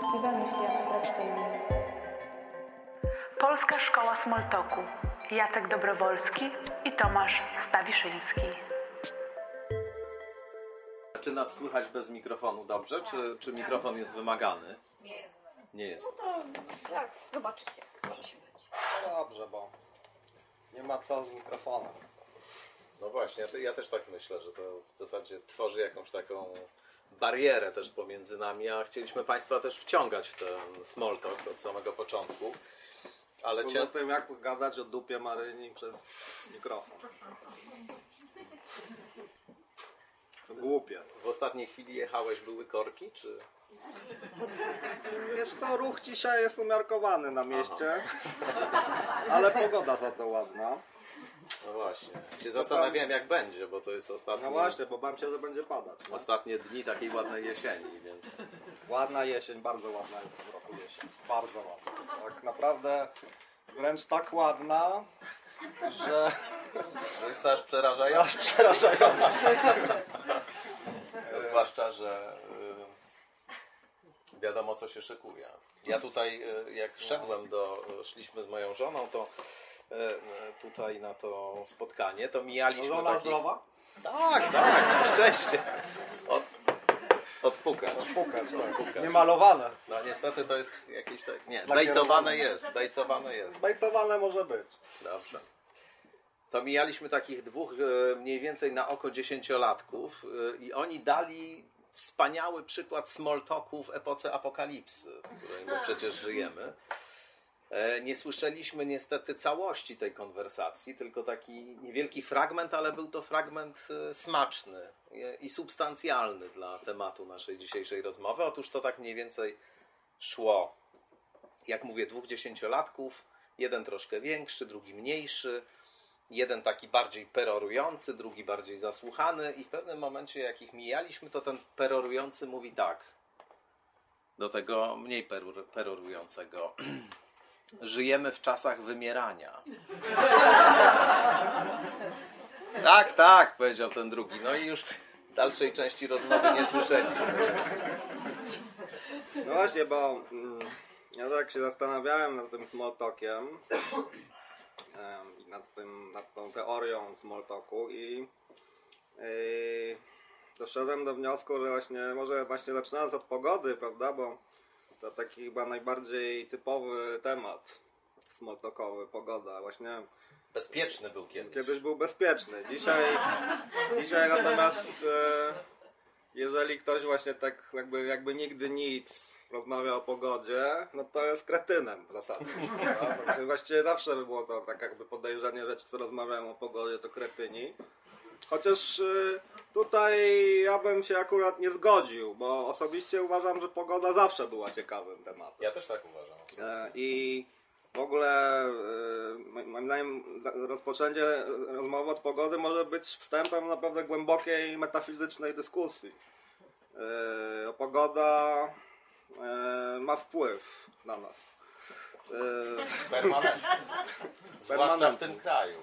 Festiwal Myśli Abstrakcyjnej. Polska Szkoła Smoltoku. Jacek Dobrowolski i Tomasz Stawiszyński. Czy nas słychać bez mikrofonu dobrze? Czy, czy mikrofon jest wymagany? Nie jest. Nie jest. No to jak zobaczycie. No dobrze, bo nie ma co z mikrofonem. No właśnie, ja, ja też tak myślę, że to w zasadzie tworzy jakąś taką barierę też pomiędzy nami, a chcieliśmy Państwa też wciągać w ten small talk od samego początku. Ale cię... tym jak gadać o dupie Maryni przez mikrofon. Głupie. w ostatniej chwili jechałeś, były korki, czy... Wiesz co, ruch dzisiaj jest umiarkowany na mieście, ale pogoda za to ładna. No właśnie, się zastanawiałem jak będzie, bo to jest ostatnie, No właśnie, bo bałem się, że będzie padać. No. ostatnie dni takiej ładnej jesieni, więc... Ładna jesień, bardzo ładna jest w tym roku jesień. Bardzo ładna. Tak naprawdę wręcz tak ładna, że To jest aż przerażające. aż przerażająca. Zwłaszcza, że y, wiadomo co się szykuje. Ja tutaj y, jak szedłem do, szliśmy z moją żoną, to tutaj na to spotkanie, to mijaliśmy Żona takich... zdrowa? Tak, tak, na szczęście. Od, odpukać. Pukać, tak. Odpukać. Niemalowane. No niestety to jest jakieś tak... Nie, bejcowane rozmowy. jest, bejcowane jest. Zbajcowane może być. Dobrze. To mijaliśmy takich dwóch e, mniej więcej na oko dziesięciolatków e, i oni dali wspaniały przykład small talku w epoce apokalipsy, w której my przecież żyjemy. E, Nie słyszeliśmy niestety całości tej konwersacji, tylko taki niewielki fragment, ale był to fragment e, smaczny i substancjalny dla tematu naszej dzisiejszej rozmowy. Otóż to tak mniej więcej szło jak mówię, dwóch dziesięciolatków, jeden troszkę większy, drugi mniejszy, jeden taki bardziej perorujący, drugi bardziej zasłuchany i w pewnym momencie, jak ich mijaliśmy, to ten perorujący mówi tak do tego mniej perur- perorującego. Żyjemy w czasach wymierania. tak, tak, powiedział ten drugi. No i już dalszej części rozmowy nie słyszeliśmy. No właśnie, bo mm, ja tak się zastanawiałem nad tym small talkiem em, i nad, tym, nad tą teorią small talku i yy, doszedłem do wniosku, że właśnie może właśnie zaczynając od pogody, prawda, bo to taki chyba najbardziej typowy temat small talkowy, pogoda. Właśnie Bezpieczny był kiedyś. kiedyś był bezpieczny. Dzisiaj, dzisiaj natomiast e, jeżeli ktoś właśnie tak jakby, jakby nigdy nic rozmawia o pogodzie, no to jest kretynem w zasadzie. Znaczy Właściwie zawsze by było to tak jakby podejrzenie, że ci, co rozmawiają o pogodzie, to kretyni. Chociaż e, tutaj ja bym się akurat nie zgodził, bo osobiście uważam, że pogoda zawsze była ciekawym tematem. Ja też tak uważam. E, I w ogóle e, moim zdaniem rozpoczęcie rozmowy od pogody może być wstępem naprawdę głębokiej metafizycznej dyskusji. E, pogoda e, ma wpływ na nas. E, Permanentnie. Zwłaszcza w tym kraju.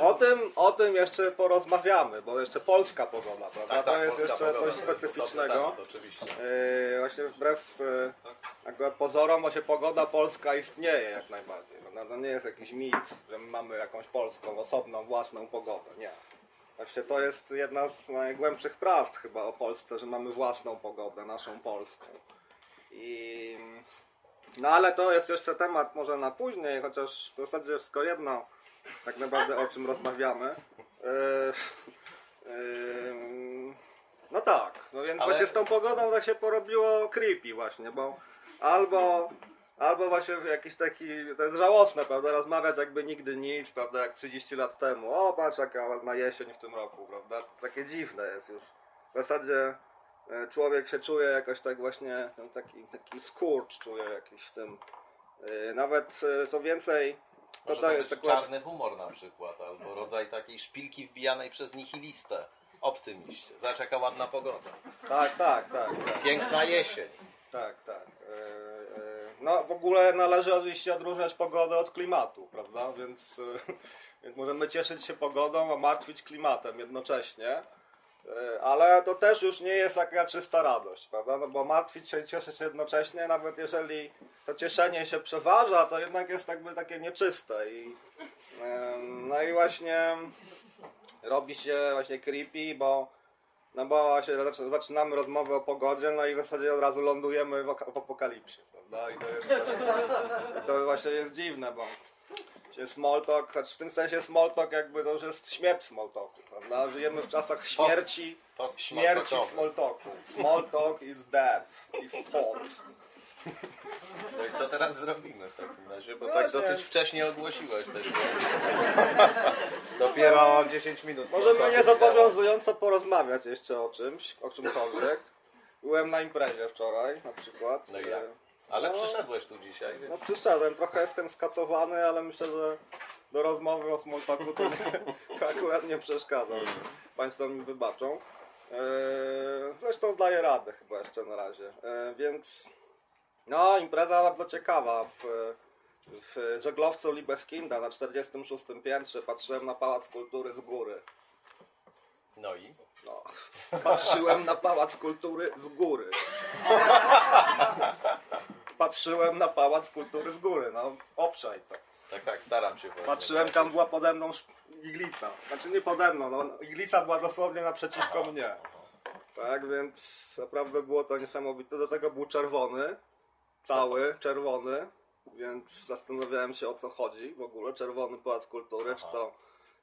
O tym, o tym jeszcze porozmawiamy, bo jeszcze polska pogoda, prawda? Tak, to tak, jest polska jeszcze coś to jest specyficznego. temat, oczywiście. Yy, właśnie wbrew jakby pozorom, właśnie pogoda polska istnieje jak najbardziej. No, to nie jest jakiś mit, że my mamy jakąś polską, osobną, własną pogodę. Nie. Właśnie to jest jedna z najgłębszych prawd chyba o Polsce, że mamy własną pogodę, naszą polską. I... No ale to jest jeszcze temat może na później, chociaż w zasadzie wszystko jedno tak naprawdę o czym rozmawiamy. Yy, yy, no tak, no więc Ale- właśnie z tą pogodą tak się porobiło creepy właśnie, bo albo, albo właśnie jakiś taki, to jest żałosne, prawda, rozmawiać jakby nigdy nic, prawda, jak 30 lat temu, o patrz jaka ładna jesień w tym roku, prawda, to takie dziwne jest już. W zasadzie e, człowiek się czuje jakoś tak właśnie, no, taki, taki skurcz czuje jakiś w tym, E, nawet e, co więcej, to to jest akurat... czarny humor na przykład, albo rodzaj takiej szpilki wbijanej przez nihilistę. Optymiście. Zobacz jaka ładna pogoda. Tak, tak, tak, tak. Piękna jesień. Tak, tak. E, e, No w ogóle należy oczywiście odróżniać pogodę od klimatu, prawda? Więc, e, więc możemy cieszyć się pogodą, a martwić klimatem jednocześnie. E, Ale to też już nie jest taka czysta radość, prawda? No bo martwić się i cieszyć jednocześnie, nawet jeżeli to cieszenie się przeważa, to jednak jest jakby takie nieczyste i no i właśnie robi się właśnie creepy, bo no bo zaczynamy rozmowę o pogodzie, no i w zasadzie od razu lądujemy w, w apokalipsie, prawda? I to jest to właśnie jest dziwne, bo się small talk, choć w tym sensie small talk jakby to już jest śmierć small talku, prawda? Żyjemy w czasach śmierci, post śmierci small-talkowy. small talku. Small talk is dead, is hot. No i co teraz zrobimy w takim razie? Bo No tak właśnie. dosyć wcześnie ogłosiłeś też. Dopiero 10 minut. Możemy small nie talku minęło. zobowiązująco porozmawiać jeszcze o czymś, o czymkolwiek. Byłem na imprezie wczoraj na przykład. No i jak? Ale przyszedłeś tu dzisiaj, No więc przyszedłem, trochę jestem skacowany, ale myślę, że do rozmowy o small talku to, to akurat nie przeszkadza. Państwo mi wybaczą. Eee, zresztą daję radę chyba jeszcze na razie. Eee, więc no, impreza bardzo ciekawa. W, w żeglowcu Libeskinda na 46 piętrze patrzyłem na Pałac Kultury z góry. no i No, patrzyłem na Pałac Kultury z góry. Patrzyłem na Pałac Kultury z góry, no obszaj to. tak, tak, staram się właśnie. Patrzyłem, tam była pode mną iglica. Znaczy nie pode mną, no, iglica była dosłownie naprzeciwko mnie. Tak, więc naprawdę było to niesamowite. Do tego był czerwony, cały czerwony, więc zastanawiałem się o co chodzi w ogóle. Czerwony Pałac Kultury, czy to,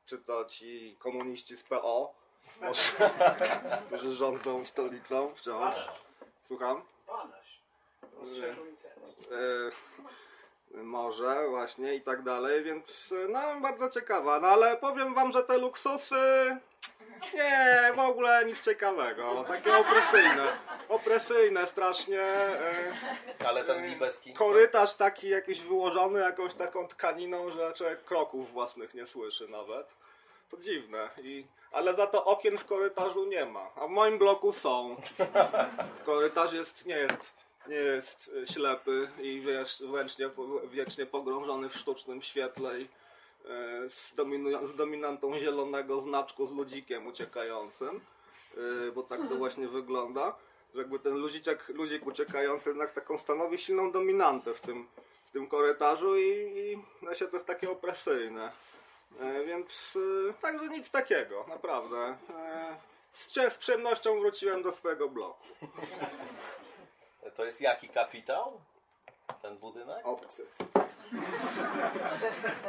czy to ci komuniści z PO, może, którzy rządzą stolicą wciąż. Słucham? Rozszerzył interes. E, może właśnie i tak dalej, więc e, no bardzo ciekawa, no ale powiem wam, że te luksusy nie, w ogóle nic ciekawego, takie opresyjne, opresyjne strasznie, e, Ale ten Libeski. korytarz taki jakiś wyłożony jakąś taką tkaniną, że człowiek kroków własnych nie słyszy nawet, to dziwne, I, ale za to okien w korytarzu nie ma, a w moim bloku są, korytarz jest, nie jest, nie jest y, ślepy i wiesz, wiecznie, wiecznie pogrążony w sztucznym świetle i e, z, z dominantą zielonego znaczku z ludzikiem uciekającym, e, bo tak to właśnie wygląda, że jakby ten ludziczek, ludzik uciekający jednak taką stanowi silną dominantę w tym, w tym korytarzu i, i no to jest takie opresyjne. E, Więc e, także nic takiego, naprawdę. E, Z, z przyjemnością wróciłem do swojego bloku. To jest jaki kapitał? Ten budynek? Obcy.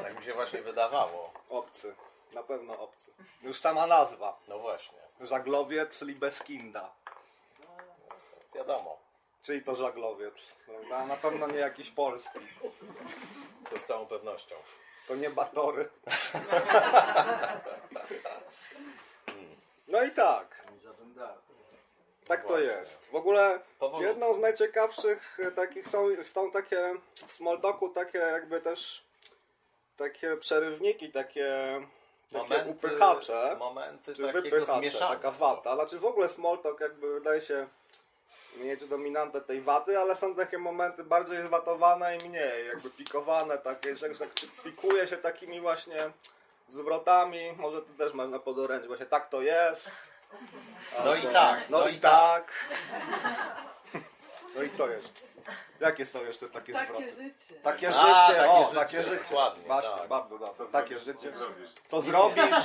Tak mi się właśnie wydawało. Obcy. Na pewno obcy. Już sama nazwa. No właśnie, Żaglowiec Libeskinda. wiadomo. Czyli to żaglowiec. Prawda? Na pewno nie jakiś polski. To z całą pewnością. To nie Batory. No i tak. Tak to Właśnie. jest. W ogóle Powolutku. jedną z najciekawszych e, takich są, są takie w small talku takie jakby też takie przerywniki, takie, takie upychacze. momenty czy wypychacze, zmieszania. taka wata. Znaczy w ogóle small talk jakby wydaje się mieć dominantę tej waty, ale są takie momenty bardziej zwatowane i mniej, jakby pikowane takie, że że pikuje się takimi właśnie zwrotami, może ty też masz na podorędziu, właśnie tak to jest. No i tak, No, i tak. No i co jeszcze? Jakie są jeszcze takie zwroty? życie. Takie A, życie, takie o, życie, takie życie. dokładnie, Właśnie, tak. bardzo dobrze. Takie życie. Co zrobisz?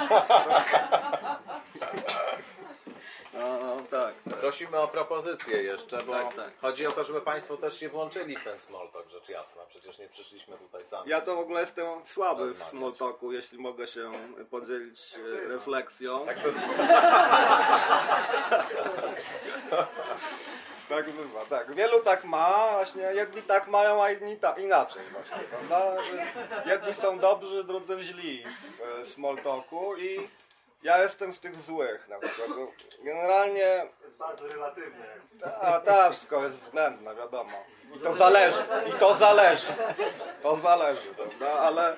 No, no, tak. Prosimy o propozycję jeszcze, bo Tak, tak. chodzi o to, żeby Państwo też się włączyli w ten small talk, rzecz jasna. Przecież nie przyszliśmy tutaj sami. Ja to w ogóle jestem słaby w Rozmawiać. small talku, jeśli mogę się podzielić e, refleksją. Tak bywa, tak. Wielu tak ma, właśnie jedni tak mają, a inni tak, inaczej właśnie, prawda? Jedni są dobrzy, drudzy źli w e, small talku i ja jestem z tych złych na przykład. Generalnie Bardzo relatywne. a ta wszystko jest względne, wiadomo. I to zależy, i to zależy. To zależy, prawda? Ale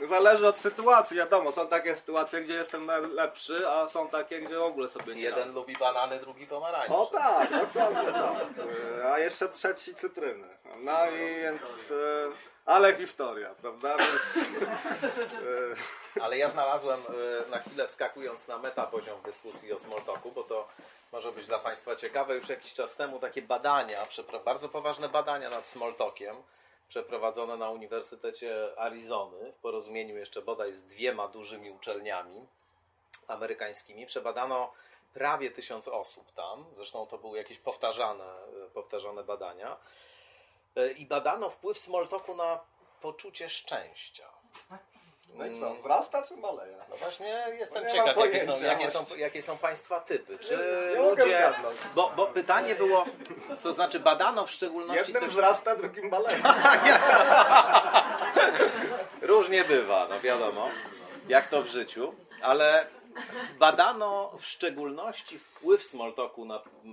yy, zależy od sytuacji, wiadomo, są takie sytuacje, gdzie jestem lepszy, a są takie, gdzie w ogóle sobie nie Jeden lubi banany, drugi pomarańcze. o tak, dokładnie tak. E, A jeszcze trzeci cytryny. No i więc. e, Ale historia, prawda? Więc, e, Ale ja znalazłem y, na chwilę wskakując na metapoziom dyskusji o Smalltalku, bo to może być dla Państwa ciekawe. Już jakiś czas temu takie badania, bardzo poważne badania nad Smalltalkiem przeprowadzone na Uniwersytecie Arizony w porozumieniu jeszcze bodaj z dwiema dużymi uczelniami amerykańskimi. Przebadano prawie tysiąc osób tam. Zresztą to były jakieś powtarzane, y, powtarzane badania. Y, I badano wpływ Smalltalku na poczucie szczęścia. no i co, wzrasta czy maleje? No właśnie jestem No ciekaw, jakie są, jakie, są, jakie są Państwa typy. Czy nie ludzie... Bo, bo pytanie było, to znaczy badano w szczególności Jednym coś... wzrasta, drugim maleje. Różnie bywa, no wiadomo, jak to w życiu, ale badano w szczególności wpływ Smalltalku na, yy,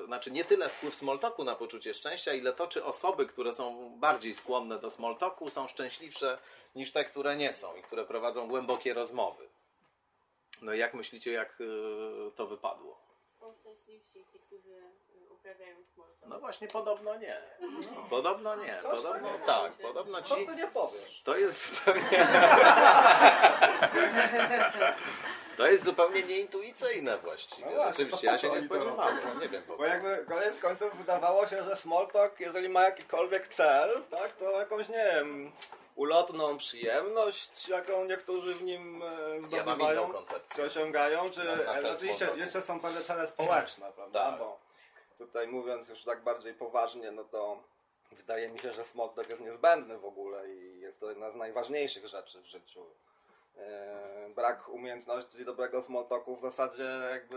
yy, znaczy nie tyle wpływ Smalltalku na poczucie szczęścia, ile to, czy osoby, które są bardziej skłonne do Smalltalku są szczęśliwsze niż te, które nie są i które prowadzą głębokie rozmowy. No i jak myślicie, jak yy, to wypadło? Są szczęśliwsi ci, którzy uprawiają. No właśnie podobno nie. Podobno nie. Podobno tak. Podobno Co ci... ty nie powiesz? To jest zupełnie. To jest zupełnie nieintuicyjne właściwie. No Rzeczywiście, ja się nie co spodziewałem. Nie wiem po Bo co. jakby koniec końców wydawało się, że Smalltalk, jeżeli ma jakikolwiek cel, tak, to jakąś, nie wiem, ulotną przyjemność, jaką niektórzy w nim e, Ja mam zdobywają, inną koncepcję. czy osiągają, czy Na- na cel oczywiście jeszcze są pewne cele społeczne, prawda, Tak. bo tutaj mówiąc już tak bardziej poważnie, no to wydaje mi się, że Smalltalk jest niezbędny w ogóle i jest to jedna z najważniejszych rzeczy w życiu. E, brak umiejętności dobrego smalltalku w zasadzie jakby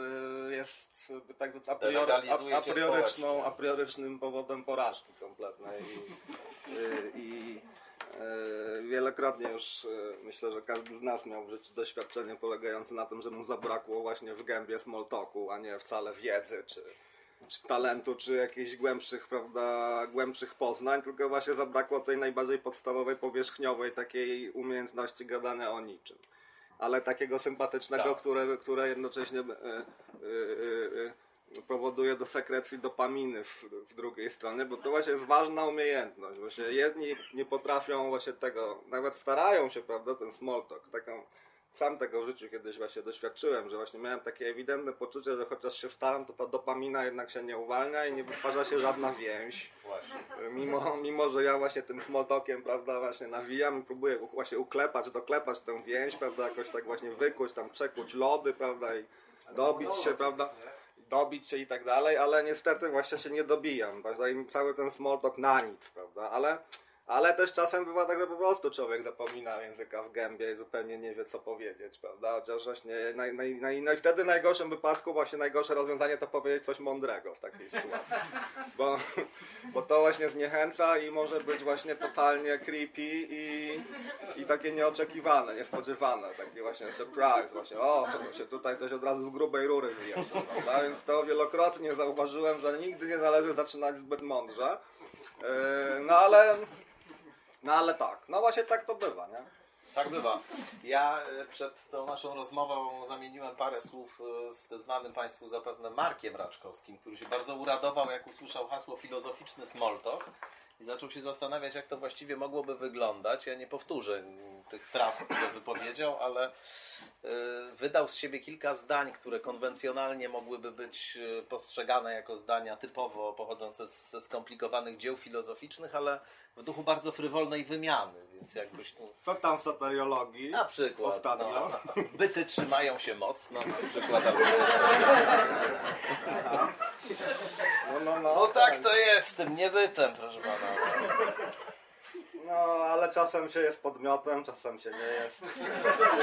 jest tak a priori, a, a prioryczną, a priorycznym powodem porażki kompletnej i, i e, wielokrotnie już e, myślę, że każdy z nas miał w życiu doświadczenie polegające na tym, że mu zabrakło właśnie w gębie smalltalku, a nie wcale wiedzy czy, czy talentu, czy jakichś głębszych, prawda, głębszych poznań, tylko właśnie zabrakło tej najbardziej podstawowej, powierzchniowej takiej umiejętności gadania o niczym. Ale takiego sympatycznego, Tak. które, które jednocześnie e, powoduje do sekrecji dopaminy w, w drugiej stronie, bo to właśnie jest ważna umiejętność. Właśnie jedni nie potrafią właśnie tego, nawet starają się, prawda, ten small talk, taką sam tego w życiu kiedyś właśnie doświadczyłem, że właśnie miałem takie ewidentne poczucie, że chociaż się staram, to ta dopamina jednak się nie uwalnia i nie wytwarza się żadna więź. Właśnie. Mimo, mimo, że ja właśnie tym smalltalkiem, prawda, właśnie nawijam i próbuję właśnie uklepać, doklepać tę więź, prawda, jakoś tak właśnie wykuć, tam przekuć lody, prawda, i dobić się, prawda, dobić się i tak dalej, ale niestety właśnie się nie dobijam, prawda, i cały ten smalltalk na nic, prawda, ale... Ale też czasem bywa tak, że po prostu człowiek zapomina języka w gębie i zupełnie nie wie, co powiedzieć, prawda? Chociaż właśnie naj, naj, naj, naj, wtedy w najgorszym wypadku właśnie najgorsze rozwiązanie to powiedzieć coś mądrego w takiej sytuacji. Bo, bo to właśnie zniechęca i może być właśnie totalnie creepy i, i takie nieoczekiwane, niespodziewane, takie właśnie surprise, właśnie o, to się tutaj ktoś od razu z grubej rury wyjeżdża? Więc to wielokrotnie zauważyłem, że nigdy nie należy zaczynać zbyt mądrze. Yy, No ale, no ale tak, no właśnie tak to bywa, nie? Tak bywa. Ja e, przed tą naszą rozmową zamieniłem parę słów e, ze znanym Państwu zapewne Markiem Raczkowskim, który się bardzo uradował, jak usłyszał hasło filozoficzny smalltalk i zaczął się zastanawiać, jak to właściwie mogłoby wyglądać. Ja nie powtórzę tych fraz, które wypowiedział, ale e, wydał z siebie kilka zdań, które konwencjonalnie mogłyby być postrzegane jako zdania typowo pochodzące z, ze skomplikowanych dzieł filozoficznych, ale w duchu bardzo frywolnej wymiany, więc jakbyś tu Co tam w soteriologii? na przykład. Ostatnio. No, byty trzymają się mocno, na przykład. albo coś. No, no, no, No tak to jest z tym niebytem, proszę pana. No, ale czasem się jest podmiotem, czasem się nie jest.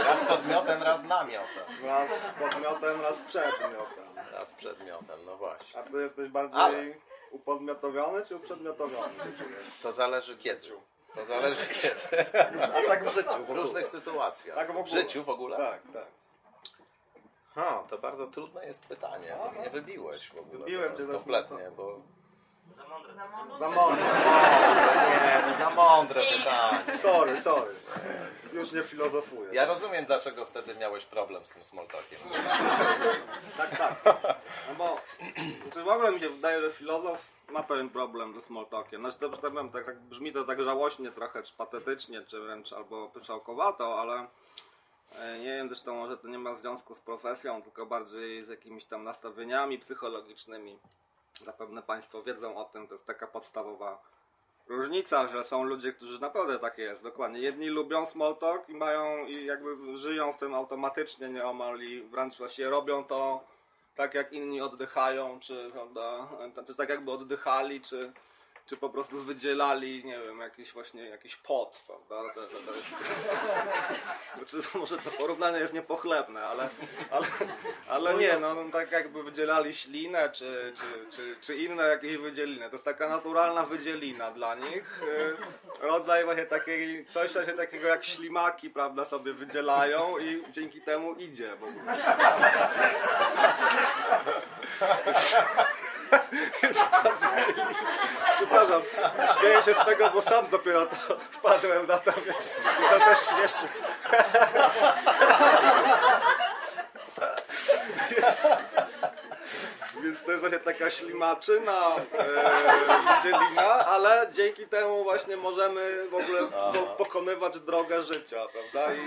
Raz podmiotem, raz namiotem. Raz podmiotem, raz przedmiotem. Raz przedmiotem, no właśnie. A ty jesteś bardziej Ale. upodmiotowiony czy uprzedmiotowiony? To zależy kiedy. To zależy kiedy. A tak w życiu. W różnych sytuacjach. Tak w ogóle. W życiu w ogóle? Tak, tak. Ha, to bardzo trudne jest pytanie. To mnie wybiłeś w ogóle. Wybiłem cię kompletnie, bo Za mądre. Nie, no za mądre pytanie. Sorry, sorry. Już nie filozofuję. Ja rozumiem, dlaczego wtedy miałeś problem z tym small talkiem. Tak, tak. No bo znaczy w ogóle mi się wydaje, że filozof ma pewien problem ze small talkiem. Znaczy to, tak, powiem, tak, tak brzmi to tak żałośnie trochę, czy patetycznie, czy wręcz albo pyszałkowato, ale e, nie wiem, zresztą może to nie ma związku z profesją, tylko bardziej z jakimiś tam nastawieniami psychologicznymi. Zapewne Państwo wiedzą o tym, to jest taka podstawowa różnica, że są ludzie, którzy naprawdę takie jest, dokładnie. Jedni lubią small talk i mają, i jakby żyją w tym automatycznie nieomal i wręcz właściwie robią to tak jak inni oddychają, czy, prawda, czy tak jakby oddychali, czy, czy po prostu wydzielali, nie wiem, jakiś właśnie jakiś pot, prawda? To, to, jest... znaczy, może to porównanie jest niepochlebne, ale, ale, ale nie, no tak jakby wydzielali ślinę, czy, czy, czy, czy inne jakieś wydzieliny. To jest taka naturalna wydzielina dla nich. y, Rodzaj właśnie takiej, coś właśnie takiego jak ślimaki, prawda, sobie wydzielają i dzięki temu idzie. Bo... Przepraszam, śmieję się z tego, bo sam dopiero to wpadłem na to, więc to też śmieszy. to jest właśnie taka ślimaczyna, e, dzielina, ale dzięki temu właśnie możemy w ogóle po, pokonywać drogę życia, prawda? I,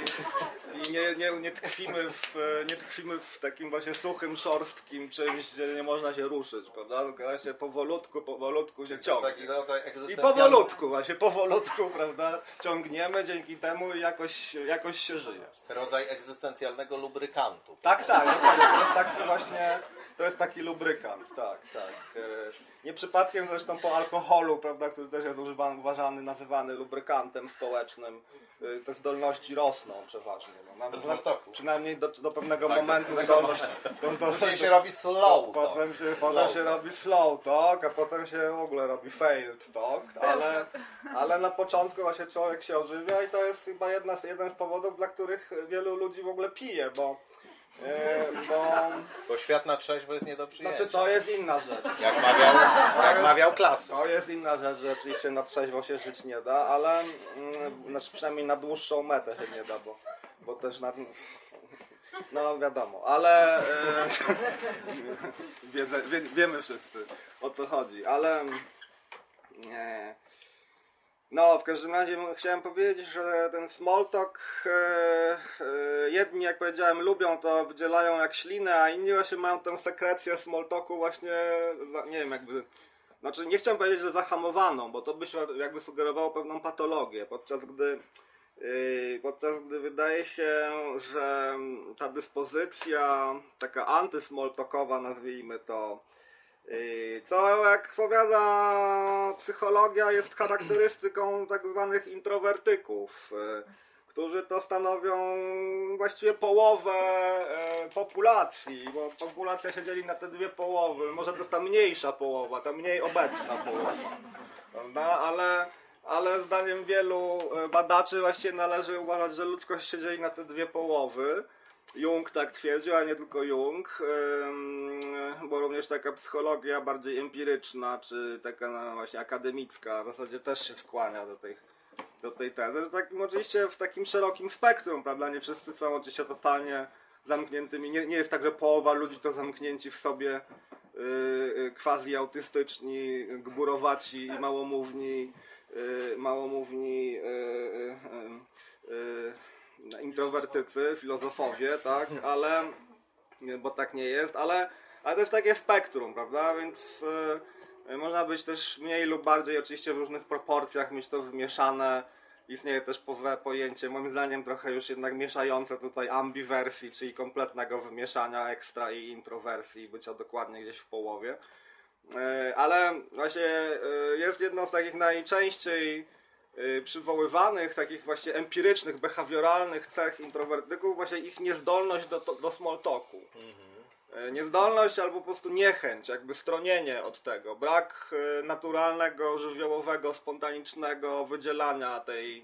i nie, nie, nie, tkwimy w, nie tkwimy w takim właśnie suchym, szorstkim czymś, gdzie nie można się ruszyć, prawda? Tylko właśnie powolutku, powolutku się ciągnie. taki rodzaj I powolutku, właśnie powolutku, prawda, ciągniemy dzięki temu i jakoś, jakoś się żyje. Rodzaj egzystencjalnego lubrykantu. Tak, tak, dokładnie. to jest taki właśnie, to jest taki lubrykant, tak, tak. E, Nie przypadkiem zresztą po alkoholu, prawda, który też jest używany, uważany, nazywany lubrykantem społecznym, e, te zdolności rosną przeważnie. No, nawet, Do talku. przynajmniej do, do pewnego Tak, momentu zdolność, do, Później się robi slow talk. Potem się, Slow potem się robi slow talk, a potem się w ogóle robi failed talk, ale, ale na początku właśnie człowiek się ożywia i to jest chyba jedna z, jeden z powodów, dla których wielu ludzi w ogóle pije, bo, bo Bo świat na trzeźwo jest nie do przyjęcia. znaczy to jest inna rzecz. Jak mawiał, jak mawiał klasy. To jest inna rzecz, że oczywiście na trzeźwo się żyć nie da, ale mm, znaczy przynajmniej na dłuższą metę się nie da, bo, bo też na... No wiadomo, ale e, wiedzę, wie, wiemy wszyscy o co chodzi, ale nie. No, w każdym razie chciałem powiedzieć, że ten small talk e, e, jedni, jak powiedziałem, lubią to, wydzielają jak ślinę, a inni właśnie mają tę sekrecję small talku właśnie, za, nie wiem, jakby znaczy nie chciałem powiedzieć, że zahamowaną, bo to by się jakby sugerowało pewną patologię, podczas gdy yy, podczas gdy wydaje się, że ta dyspozycja taka antysmoltokowa nazwijmy to, co jak powiada psychologia jest charakterystyką tak zwanych introwertyków, yy, którzy to stanowią właściwie połowę e, populacji, bo populacja się dzieli na te dwie połowy, może to jest ta mniejsza połowa, ta mniej obecna połowa, prawda? Ale, ale zdaniem wielu e, badaczy właściwie należy uważać, że ludzkość się dzieli na te dwie połowy. Jung tak twierdził, a nie tylko Jung, bo również taka psychologia bardziej empiryczna, czy taka no, właśnie akademicka w zasadzie też się skłania do tych do tej tezy, że takim oczywiście w takim szerokim spektrum, prawda? Nie wszyscy są oczywiście totalnie zamkniętymi. Nie, nie jest tak, że połowa ludzi to zamknięci w sobie yy, yy, quasi autystyczni, gburowaci i małomówni, yy, małomówni introwertycy, filozofowie, tak? Ale, nie, bo tak nie jest, ale, ale to jest takie spektrum, prawda? Więc yy, można być też mniej lub bardziej oczywiście w różnych proporcjach, mieć to wymieszane. Istnieje też pojęcie, moim zdaniem trochę już jednak mieszające tutaj ambiwersji, czyli kompletnego wymieszania ekstra i introwersji, bycia dokładnie gdzieś w połowie. E, Ale właśnie e, jest jedną z takich najczęściej przywoływanych, takich właśnie empirycznych, behawioralnych cech introwertyków, właśnie ich niezdolność do, do small talku. E, Niezdolność albo po prostu niechęć, jakby stronienie od tego, brak e, naturalnego, żywiołowego, spontanicznego wydzielania tej,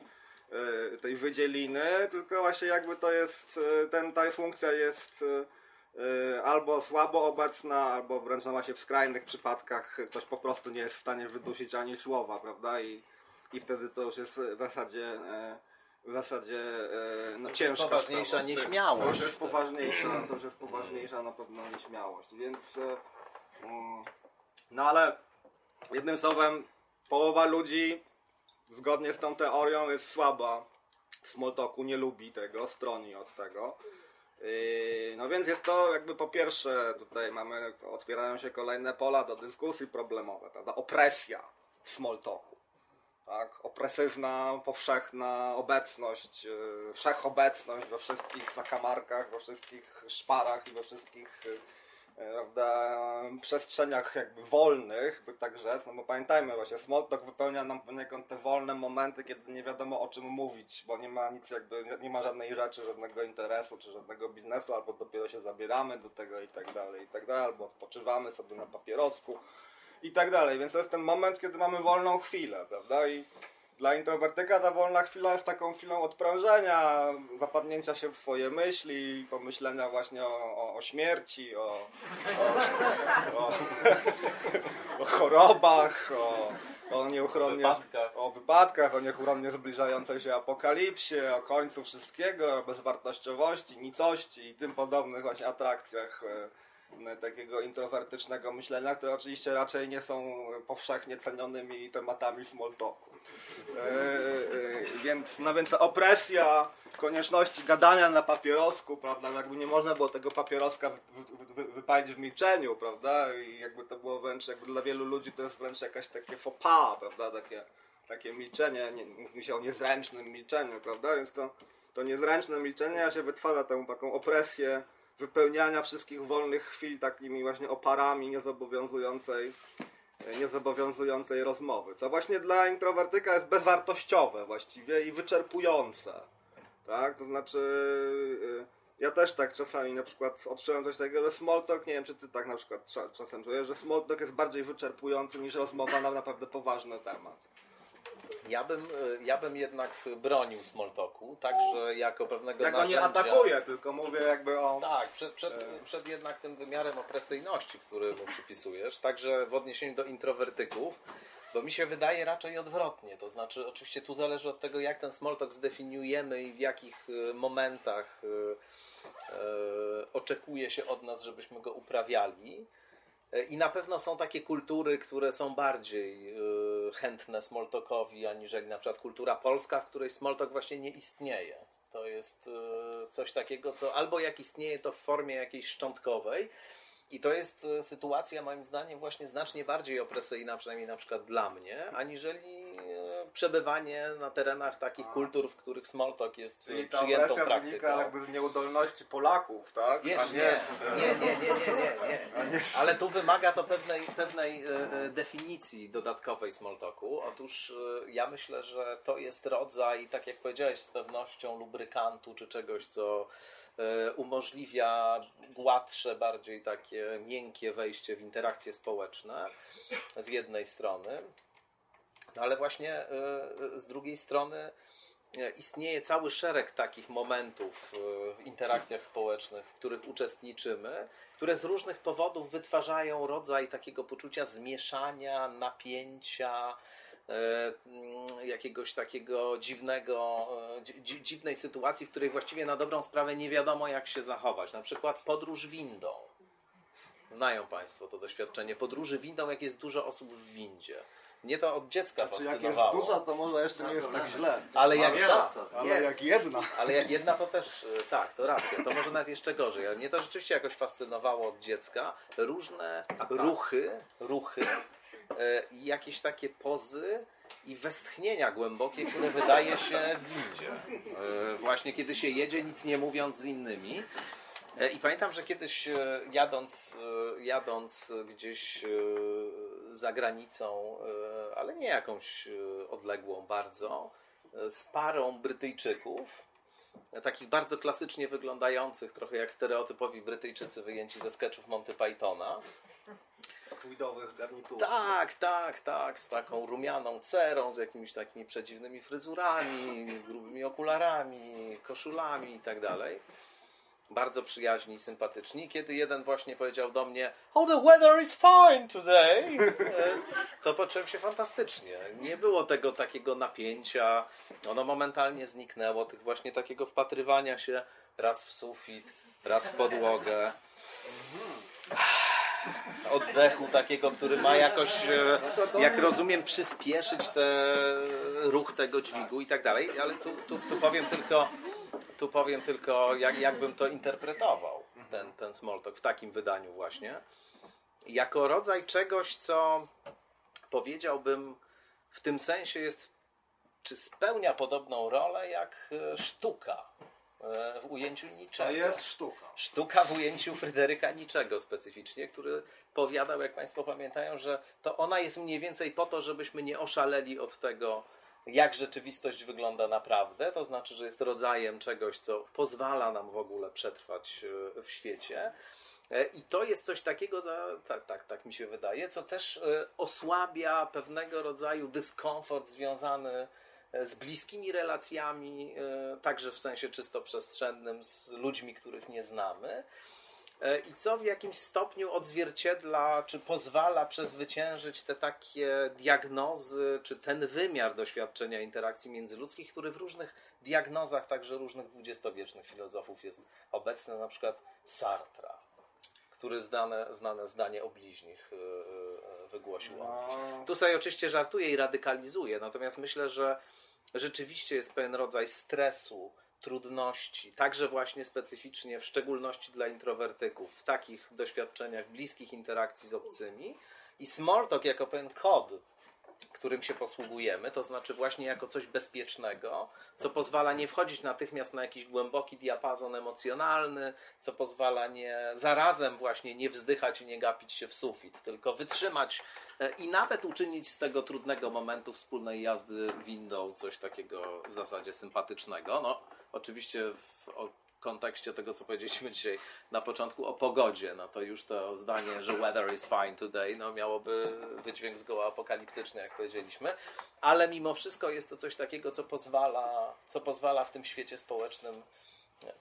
tej wydzieliny, tylko właśnie jakby to jest, ten, ta funkcja jest y, albo słabo obecna, albo wręcz no właśnie w skrajnych przypadkach ktoś po prostu nie jest w stanie wydusić ani słowa, prawda? I, i wtedy to już jest w zasadzie, e, w zasadzie e, no, ciężka poważniejsza sprawa. nieśmiałość. To już jest poważniejsza, to już jest poważniejsza na pewno nieśmiałość, więc e, mm, no ale jednym słowem połowa ludzi zgodnie z tą teorią jest słaba w smalltalku, nie lubi tego, stroni od tego. No więc jest to jakby po pierwsze, tutaj mamy, otwierają się kolejne pola do dyskusji problemowe, prawda? Opresja w smalltalku. Tak? Opresywna, powszechna obecność, yy, wszechobecność we wszystkich zakamarkach, we wszystkich szparach i we wszystkich yy, prawda, przestrzeniach jakby wolnych, by tak rzec, no bo pamiętajmy właśnie, smalltalk wypełnia nam poniekąd te wolne momenty, kiedy nie wiadomo o czym mówić, bo nie ma nic jakby, nie ma żadnej rzeczy, żadnego interesu, czy żadnego biznesu, albo dopiero się zabieramy do tego i tak dalej, i tak dalej, albo odpoczywamy sobie na papierosku i tak dalej, więc to jest ten moment, kiedy mamy wolną chwilę, prawda, i dla introwertyka ta wolna chwila jest taką chwilą odprężenia, zapadnięcia się w swoje myśli, pomyślenia właśnie o, o, o śmierci, o, o, chorobach, o, nieuchronnie Wypadkach. o wypadkach, o nieuchronnie zbliżającej się apokalipsie, o końcu wszystkiego, o bezwartościowości, nicości i tym podobnych właśnie atrakcjach e, takiego introwertycznego myślenia, które oczywiście raczej nie są powszechnie cenionymi tematami small talku. E, e, więc, no więc opresja konieczności gadania na papierosku, prawda, jakby nie można było tego papieroska wy, wy, wy, wypalić w milczeniu, prawda, i jakby to było wręcz, jakby dla wielu ludzi to jest wręcz jakaś takie faux pas, prawda, takie, takie milczenie, nie, mówi się o niezręcznym milczeniu, prawda, więc to, to niezręczne milczenie się wytwarza tę taką opresję wypełniania wszystkich wolnych chwil takimi właśnie oparami niezobowiązującej niezobowiązującej rozmowy, co właśnie dla introwertyka jest bezwartościowe właściwie i wyczerpujące. Tak? To znaczy, y, ja też tak czasami na przykład odczułem coś takiego, że small talk, nie wiem czy ty tak na przykład cza- czasem czujesz, że small talk jest bardziej wyczerpujący niż rozmowa na naprawdę poważny temat. Ja bym, e, ja bym jednak bronił smalltalku, także jako pewnego Ja go nie narzędzia... atakuję, tylko mówię jakby o... Tak, przed, przed, przed jednak tym wymiarem opresyjności, który mu przypisujesz, także w odniesieniu do introwertyków, bo mi się wydaje raczej odwrotnie. To znaczy, oczywiście tu zależy od tego, jak ten smalltalk zdefiniujemy i w jakich e, momentach e, e, oczekuje się od nas, żebyśmy go uprawiali. I na pewno są takie kultury, które są bardziej e, chętne smalltalkowi, aniżeli na przykład kultura polska, w której smalltalk właśnie nie istnieje. To jest e, coś takiego, co albo jak istnieje, to w formie jakiejś szczątkowej. I to jest e, sytuacja, moim zdaniem, właśnie znacznie bardziej opresyjna, przynajmniej na przykład dla mnie, aniżeli przebywanie na terenach takich kultur, w których smalltalk jest Czyli ta przyjętą praktyką. wynika jakby z nieudolności Polaków, tak? Wiesz, nie, nie, nie, nie, nie, nie, nie. Ale tu wymaga to pewnej, pewnej e, e, definicji dodatkowej smalltalku. Otóż e, ja myślę, że to jest rodzaj, tak jak powiedziałeś, z pewnością lubrykantu czy czegoś, co umożliwia gładsze, bardziej takie miękkie wejście w interakcje społeczne z jednej strony. No ale właśnie e, z drugiej strony e, istnieje cały szereg takich momentów e, w interakcjach społecznych, w których uczestniczymy, które z różnych powodów wytwarzają rodzaj takiego poczucia zmieszania, napięcia, e, mm, jakiegoś takiego dziwnego, e, dzi- dzi- dziwnej sytuacji, w której właściwie na dobrą sprawę nie wiadomo jak się zachować. Na przykład podróż windą. Znają Państwo to doświadczenie podróży windą, jak jest dużo osób w windzie. Mnie to od dziecka Czy jak jest fascynowało. duża, to może jeszcze nie jest tak źle. Ale jak, tak, ale jak jedna. Ale jak jedna to też, y, tak, to racja, to może nawet jeszcze gorzej. Mnie to rzeczywiście jakoś fascynowało od dziecka. Różne ruchy, ruchy y, i jakieś takie pozy i westchnienia głębokie, które wydaje się w windzie. Y, Właśnie kiedy się jedzie, nic nie mówiąc z innymi. E, I pamiętam, że kiedyś e, jadąc, e, jadąc gdzieś e, za granicą, e, ale nie jakąś e, odległą bardzo, e, z parą Brytyjczyków, takich bardzo klasycznie wyglądających, trochę jak stereotypowi Brytyjczycy wyjęci ze sketchów Monty Pythona. tweedowych garniturów. Tak, tak, tak, z taką rumianą cerą, z jakimiś takimi przedziwnymi fryzurami, grubymi okularami, koszulami i tak dalej. Bardzo przyjaźni sympatyczni. Kiedy jeden właśnie powiedział do mnie Oh, the weather is fine today, to poczułem się fantastycznie. Nie było tego takiego napięcia. Ono momentalnie zniknęło, tych właśnie takiego wpatrywania się raz w sufit, raz w podłogę. Oddechu takiego, który ma jakoś, e, jak rozumiem, przyspieszyć te, ruch tego dźwigu i tak dalej, ale tu, tu, tu powiem tylko, tu powiem tylko jak, jakbym to interpretował, ten, ten small talk w takim wydaniu właśnie. Jako rodzaj czegoś, co powiedziałbym w tym sensie jest, czy spełnia podobną rolę jak e, sztuka e, w ujęciu niczego. To jest sztuka. Sztuka w ujęciu Fryderyka Niczego specyficznie, który powiadał, jak Państwo pamiętają, że to ona jest mniej więcej po to, żebyśmy nie oszaleli od tego, jak rzeczywistość wygląda naprawdę. To znaczy, że jest rodzajem czegoś, co pozwala nam w ogóle przetrwać e, w świecie. E, I to jest coś takiego, za, tak, tak, tak mi się wydaje, co też e, osłabia pewnego rodzaju dyskomfort związany z bliskimi relacjami, także w sensie czysto przestrzennym, z ludźmi, których nie znamy. E, I co w jakimś stopniu odzwierciedla, czy pozwala przezwyciężyć te takie diagnozy, czy ten wymiar doświadczenia interakcji międzyludzkich, który w różnych diagnozach, także różnych dwudziestowiecznych filozofów jest obecny, na przykład Sartra, który zdane, znane zdanie o bliźnich e, e, wygłosił. No, Tu sobie oczywiście żartuję i radykalizuję, natomiast myślę, że rzeczywiście jest pewien rodzaj stresu, trudności, także właśnie specyficznie, w szczególności dla introwertyków, w takich doświadczeniach bliskich interakcji z obcymi. I small talk jako pewien kod, którym się posługujemy, to znaczy właśnie jako coś bezpiecznego, co pozwala nie wchodzić natychmiast na jakiś głęboki diapazon emocjonalny, co pozwala nie zarazem właśnie nie wzdychać i nie gapić się w sufit, tylko wytrzymać e, i nawet uczynić z tego trudnego momentu wspólnej jazdy windą coś takiego w zasadzie sympatycznego. No, oczywiście w kontekście tego, co powiedzieliśmy dzisiaj na początku o pogodzie, no to już to zdanie, że weather is fine today, no miałoby wydźwięk zgoła apokaliptyczny, jak powiedzieliśmy, ale mimo wszystko jest to coś takiego, co pozwala, co pozwala w tym świecie społecznym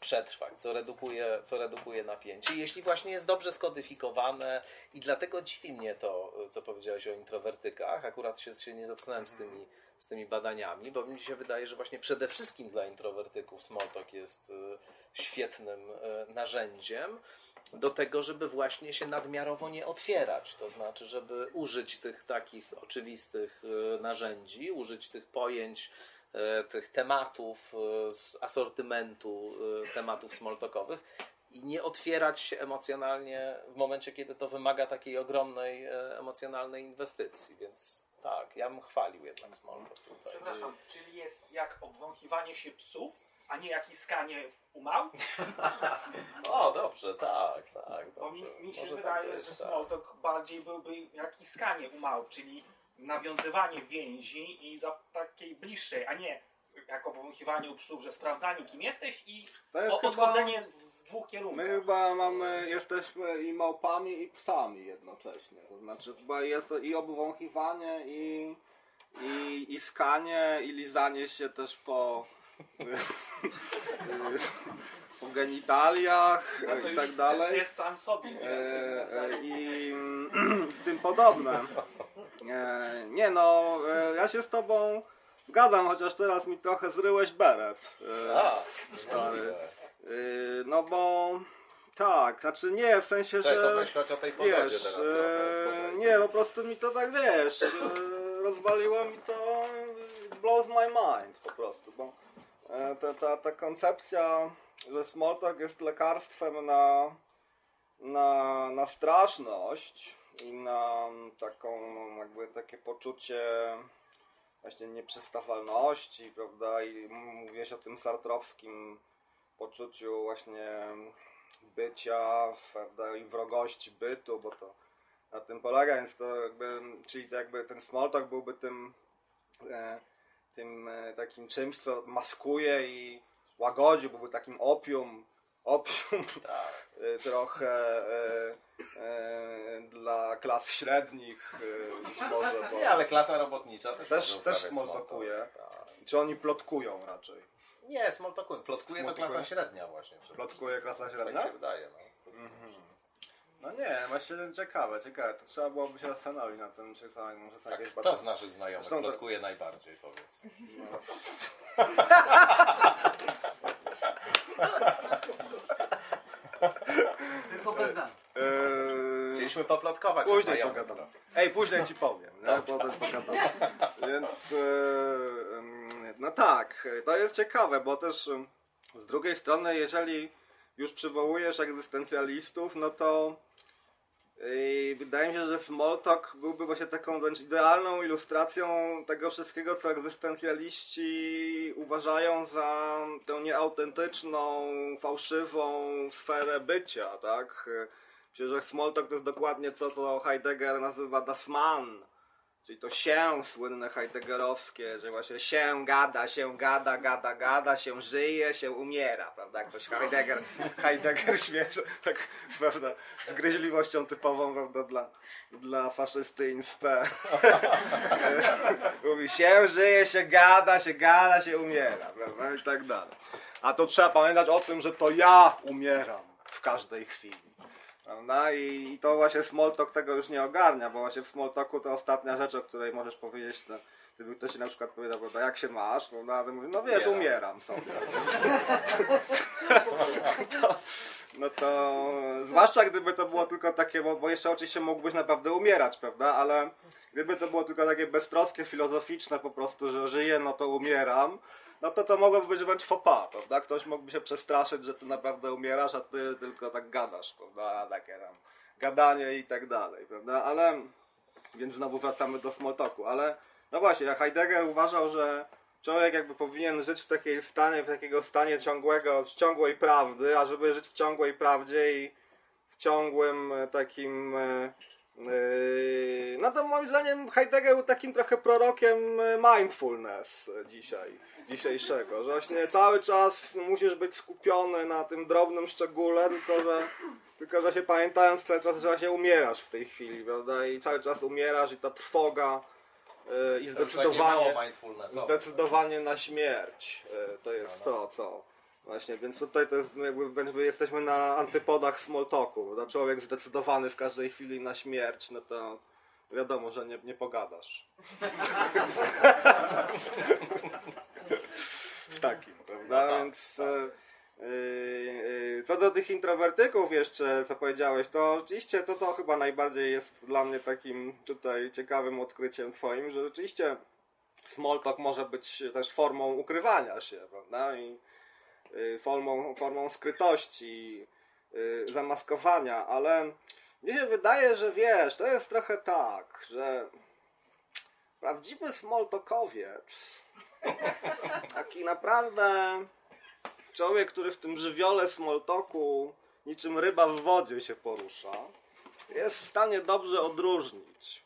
przetrwać, co redukuje, co redukuje napięcie. Jeśli właśnie jest dobrze skodyfikowane i dlatego dziwi mnie to, co powiedziałeś o introwertykach, akurat się, się nie zetknąłem z tymi, z tymi badaniami, bo mi się wydaje, że właśnie przede wszystkim dla introwertyków smalltalk jest y, świetnym y, narzędziem do tego, żeby właśnie się nadmiarowo nie otwierać. To znaczy, żeby użyć tych takich oczywistych y, narzędzi, użyć tych pojęć, tych tematów z asortymentu tematów smalltalkowych i nie otwierać się emocjonalnie w momencie, kiedy to wymaga takiej ogromnej emocjonalnej inwestycji. Więc tak, ja bym chwalił jednak smalltalk tutaj. Przepraszam, czyli jest jak obwąchiwanie się psów, a nie jak iskanie umał? O, dobrze, tak, tak, Bo dobrze. mi, mi się Może tak wydaje, być, że tak. smalltalk bardziej byłby jak iskanie umał, czyli nawiązywanie więzi i za takiej bliższej, a nie jak obwąchiwanie u psów, że sprawdzanie kim jesteś i To jest o, chyba- odchodzenie w dwóch kierunkach. My chyba mamy, jesteśmy i małpami, i psami jednocześnie. To znaczy chyba jest i obwąchiwanie, i, i, i skanie, i lizanie się też po, po genitaliach No i tak dalej. Jest sam sobie. E, e, i tym podobne. E, nie no, e, ja się z tobą zgadzam, chociaż teraz mi trochę zryłeś beret. E, A, stary. możliwe. E, no bo tak, znaczy nie, w sensie, Czekaj, to że weź choć o tej pogodzie wiesz, teraz trochę. e, spokojnie. nie, po prostu mi to tak wiesz, e, rozwaliło mi to, it blows my mind po prostu, bo e, ta, ta, ta koncepcja, że small talk jest lekarstwem na, na, na straszność i na taką jakby takie poczucie właśnie nieprzystawalności, prawda, i mówiłeś o tym sartrowskim poczuciu właśnie bycia, prawda, i wrogości bytu, bo to na tym polega, więc to jakby, czyli to jakby ten small talk byłby tym, e, tym e, takim czymś, co maskuje i łagodzi, byłby takim opium option Tak. y, trochę y, y, dla klas średnich, y, być może, bo Nie, ale klasa robotnicza też też, też smoltokuje. Tak. Czy oni plotkują raczej? Nie, smoltokują. Plotkuje to klasa średnia właśnie. Plotkuje klasa wszystkim. średnia? Tak się wydaje, no. No nie, właśnie ciekawe, ciekawe. To trzeba byłoby się zastanowić nad tym, czy są, może Tak, jakieś kto z naszych znajomych to- plotkuje najbardziej, powiedz? Tylko bez nas. Eee, Chcieliśmy poplotkować. Później pogadamy. trochę. Ej, później ci powiem. Więc em, no tak, to jest ciekawe, bo też z drugiej strony, jeżeli już przywołujesz egzystencjalistów, no to wydaje mi się, że Smalltalk byłby właśnie taką wręcz idealną ilustracją tego wszystkiego, co egzystencjaliści uważają za tę nieautentyczną, fałszywą sferę bycia, tak? Że Smalltalk to jest dokładnie to, co Heidegger nazywa das Mann, czyli to się słynne heideggerowskie, że właśnie się gada, się gada, gada, gada, się żyje, się umiera, prawda? Jak ktoś Heidegger, Heidegger śmieszny, tak, prawda, z gryźliwością typową, prawda, dla, dla faszysty in spe. Mówi się żyje, się gada, się gada, się umiera, prawda, i tak dalej. A to trzeba pamiętać o tym, że to ja umieram w każdej chwili. Prawda? I, I to właśnie Smalltalk tego już nie ogarnia, bo właśnie w Smalltalku to ostatnia rzecz, o której możesz powiedzieć, to gdyby ktoś na przykład powiedział, prawda, jak się masz, prawda, a ty mówisz, no wiesz, Umieram. umieram sobie. to, no to, zwłaszcza gdyby to było tylko takie, bo, bo jeszcze oczywiście mógłbyś naprawdę umierać, prawda, ale gdyby to było tylko takie beztroskie, filozoficzne po prostu, że żyję, no to umieram, no to to mogłoby być wręcz pas, prawda? Ktoś mógłby się przestraszyć, że ty naprawdę umierasz, a ty tylko tak gadasz, prawda? Takie tam gadanie i tak dalej, prawda? Ale, więc znowu wracamy do Smalltalku, ale no właśnie, jak Heidegger uważał, że człowiek jakby powinien żyć w takiej stanie, w takiego stanie ciągłego, ciągłej prawdy, a żeby żyć w ciągłej prawdzie i w ciągłym e, takim e, Yy, No to moim zdaniem Heidegger był takim trochę prorokiem e, mindfulness e, dzisiaj, dzisiejszego, że właśnie cały czas musisz być skupiony na tym drobnym szczególe, tylko że, tylko że się pamiętając cały czas, że właśnie umierasz w tej chwili, prawda, i cały czas umierasz i ta trwoga e, i To już takie zdecydowanie, zdecydowanie na śmierć e, to jest to, co Właśnie, więc tutaj to jest jakby, jesteśmy na antypodach Smalltalku. prawda? Człowiek zdecydowany w każdej chwili na śmierć, no to wiadomo, że nie, nie pogadasz. Z takim, prawda? No tak, więc e, e, e, co do tych introwertyków jeszcze, co powiedziałeś, to rzeczywiście to, to chyba najbardziej jest dla mnie takim tutaj ciekawym odkryciem twoim, że rzeczywiście Smalltalk może być też formą ukrywania się, prawda? I y, formą, formą skrytości, zamaskowania, ale mnie się wydaje, że wiesz, to jest trochę tak, że prawdziwy smalltalkowiec, taki naprawdę człowiek, który w tym żywiole smalltalku niczym ryba w wodzie się porusza, jest w stanie dobrze odróżnić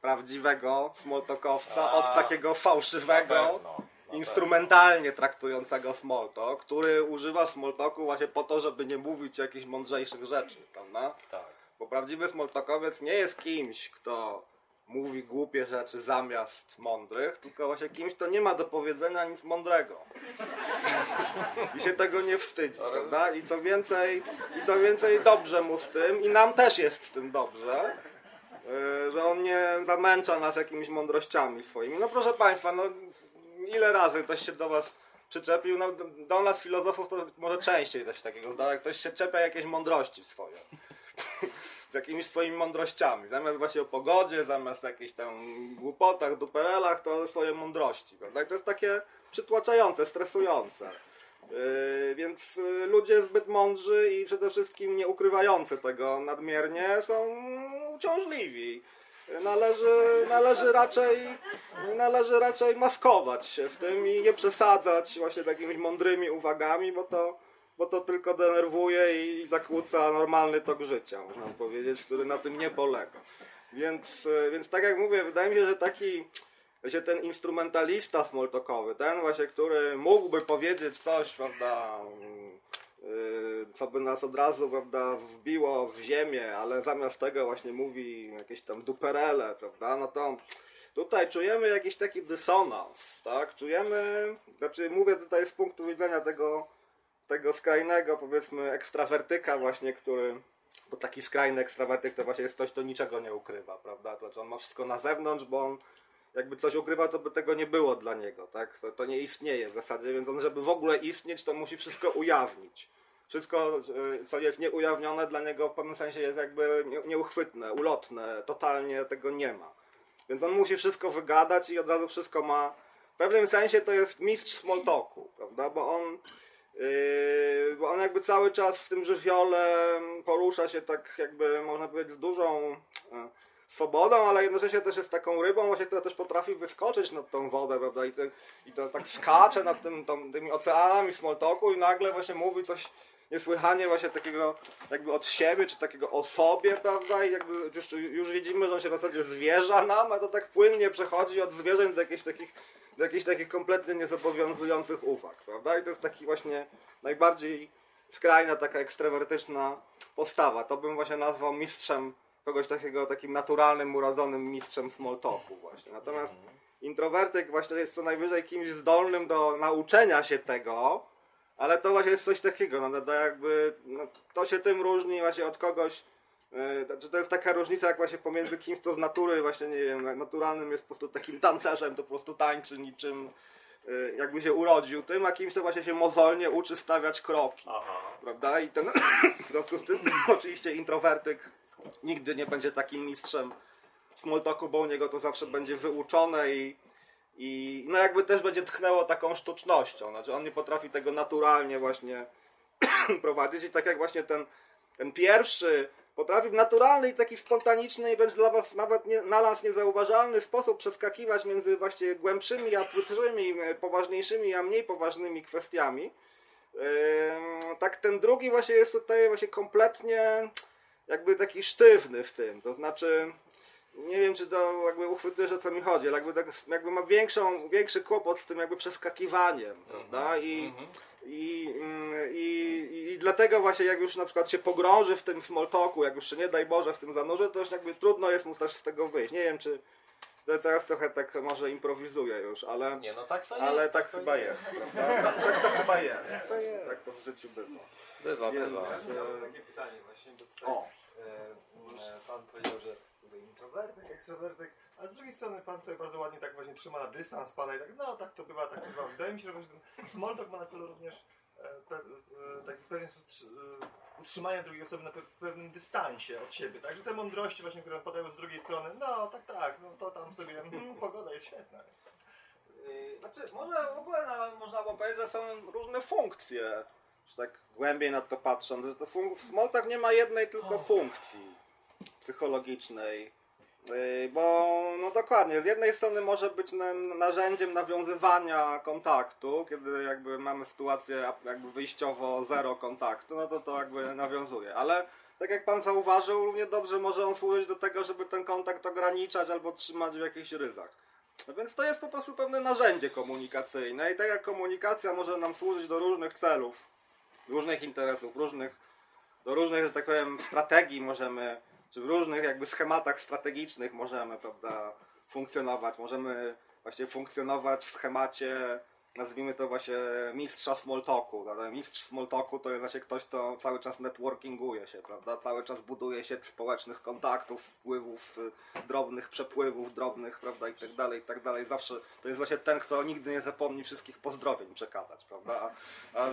prawdziwego smalltalkowca A, od takiego Na fałszywego, pewno, na instrumentalnie traktującego smalltalk, który używa smalltalku właśnie po to, żeby nie mówić jakichś mądrzejszych rzeczy, prawda? pewno. Tak. Bo prawdziwy smalltalkowiec nie jest kimś, kto mówi głupie rzeczy zamiast mądrych, tylko właśnie kimś, kto nie ma do powiedzenia nic mądrego. I się tego nie wstydzi, prawda? I co więcej, i co więcej dobrze mu z tym i nam też jest z tym dobrze, yy, że on nie zamęcza nas jakimiś mądrościami swoimi. No proszę Państwa, no ile razy ktoś się do Was przyczepił, no do, nas filozofów to może częściej coś takiego zdarza, ktoś się czepia jakieś mądrości swoje. Z jakimiś swoimi mądrościami. Zamiast właśnie o pogodzie, zamiast jakichś tam głupotach, duperelach, to swoje mądrości. Prawda? To jest takie przytłaczające, stresujące. Yy, więc yy, ludzie zbyt mądrzy i przede wszystkim nie ukrywający tego nadmiernie są uciążliwi. Należy, należy, raczej, należy raczej maskować się z tym i nie przesadzać właśnie takimiś mądrymi uwagami, bo to, bo to tylko denerwuje i zakłóca normalny tok życia, można powiedzieć, który na tym nie polega. Więc, e, więc tak jak mówię, wydaje mi się, że taki właśnie ten instrumentalista smalltalkowy, ten właśnie, który mógłby powiedzieć coś, prawda, y, co by nas od razu prawda, wbiło w ziemię, ale zamiast tego właśnie mówi jakieś tam duperele, prawda, no to tutaj czujemy jakiś taki dysonans, tak, czujemy, znaczy mówię tutaj z punktu widzenia tego, tego skrajnego, powiedzmy, ekstrawertyka właśnie, który, bo taki skrajny ekstrawertyk to właśnie jest ktoś, kto niczego nie ukrywa, prawda, to znaczy on ma wszystko na zewnątrz, bo on jakby coś ukrywa, to by tego nie było dla niego, tak? To, to nie istnieje w zasadzie, więc on, żeby w ogóle istnieć, to musi wszystko ujawnić. Wszystko, y, co jest nieujawnione, dla niego w pewnym sensie jest jakby nie- nieuchwytne, ulotne, totalnie tego nie ma. Więc on musi wszystko wygadać i od razu wszystko ma. W pewnym sensie to jest mistrz smoltoku, prawda? Bo on, yy, bo on jakby cały czas w tym żywiole porusza się tak jakby, można powiedzieć, z dużą yy, swobodą, ale jednocześnie też jest taką rybą, właśnie, która też potrafi wyskoczyć nad tą wodę, prawda? I, ten, i to tak skacze nad tym, tą, tymi oceanami smoltoku i nagle właśnie mówi coś niesłychanie właśnie takiego jakby od siebie, czy takiego o sobie, prawda? I jakby już, już widzimy, że on się w zasadzie zwierza nam, a to tak płynnie przechodzi od zwierzeń do jakichś takich, do jakichś takich kompletnie niezobowiązujących uwag, prawda? I to jest taki właśnie najbardziej skrajna, taka ekstrawertyczna postawa. To bym właśnie nazwał mistrzem kogoś takiego, takim naturalnym, urodzonym mistrzem small talku właśnie. Natomiast introwertyk właśnie jest co najwyżej kimś zdolnym do nauczenia się tego, ale to właśnie jest coś takiego, no to jakby, no, to się tym różni właśnie od kogoś, yy, to- to jest taka różnica jak właśnie pomiędzy kimś, kto z natury właśnie, nie wiem, naturalnym jest po prostu takim tancerzem, to po prostu tańczy niczym, yy, jakby się urodził tym, a kimś, kto właśnie się mozolnie uczy stawiać kroki, prawda? I ten, w związku z tym oczywiście introwertyk nigdy nie będzie takim mistrzem smalltalku, bo u niego to zawsze będzie wyuczone i, i no jakby też będzie tchnęło taką sztucznością. Znaczy on nie potrafi tego naturalnie właśnie prowadzić i tak jak właśnie ten, ten pierwszy potrafi w naturalny i taki spontaniczny i wręcz dla was nawet nie, na nas niezauważalny sposób przeskakiwać między właśnie głębszymi, a płytszymi, poważniejszymi, a mniej poważnymi kwestiami. Ym, tak ten drugi właśnie jest tutaj właśnie kompletnie jakby taki sztywny w tym, to znaczy nie wiem czy to jakby uchwytujesz o co mi chodzi, ale jakby, tak, jakby ma większą, większy kłopot z tym jakby przeskakiwaniem, prawda? I, i, mm, i, I dlatego właśnie jak już na przykład się pogrąży w tym small talku, jak już się nie daj Boże w tym zanurzy, to już jakby trudno jest mu też z tego wyjść. Nie wiem czy to teraz trochę tak może improwizuję już, ale, Nie, no tak to ale jest. tak to chyba jest. prawda? Tak to chyba jest. Tak to w życiu bywa. Bywa, Więc, bywa. e, Mam takie pytanie właśnie, bo tutaj O. e, e, pan powiedział, że tutaj introwertyk, ekstrawertyk, a z drugiej strony pan tutaj bardzo ładnie tak właśnie trzyma na dystans pana i tak, no tak to bywa, tak bywa. Wydaje mi się, że właśnie ten small ma na celu również e, pe, e, taki pewien e, utrzymania drugiej osoby na pe, w pewnym dystansie od siebie, tak? Że te mądrości właśnie, które podają z drugiej strony, no tak, tak, no to tam sobie, hmm, pogoda jest świetna. Znaczy, może w ogóle no, można by powiedzieć, że są różne funkcje. Że tak głębiej na to patrząc, że to fun- w Smoltach nie ma jednej tylko funkcji psychologicznej. Yy, Bo, no dokładnie, z jednej strony może być narzędziem nawiązywania kontaktu, kiedy jakby mamy sytuację jakby wyjściowo zero kontaktu, no to to jakby nawiązuje. Ale tak jak pan zauważył, równie dobrze może on służyć do tego, żeby ten kontakt ograniczać albo trzymać w jakichś ryzach. No więc to jest po prostu pewne narzędzie komunikacyjne i tak jak komunikacja może nam służyć do różnych celów, różnych interesów, różnych, do różnych, że tak powiem, strategii możemy, czy w różnych jakby schematach strategicznych możemy, prawda, funkcjonować. Możemy właśnie funkcjonować w schemacie, nazwijmy to właśnie mistrza smalltalku. Mistrz smalltalku to jest właśnie ktoś, kto cały czas networkinguje się, prawda? Cały czas buduje sieć społecznych kontaktów, wpływów, y, drobnych przepływów, drobnych, prawda, i tak dalej, i tak dalej. Zawsze to jest właśnie ten, kto nigdy nie zapomni wszystkich pozdrowień przekazać, prawda? A, a, y,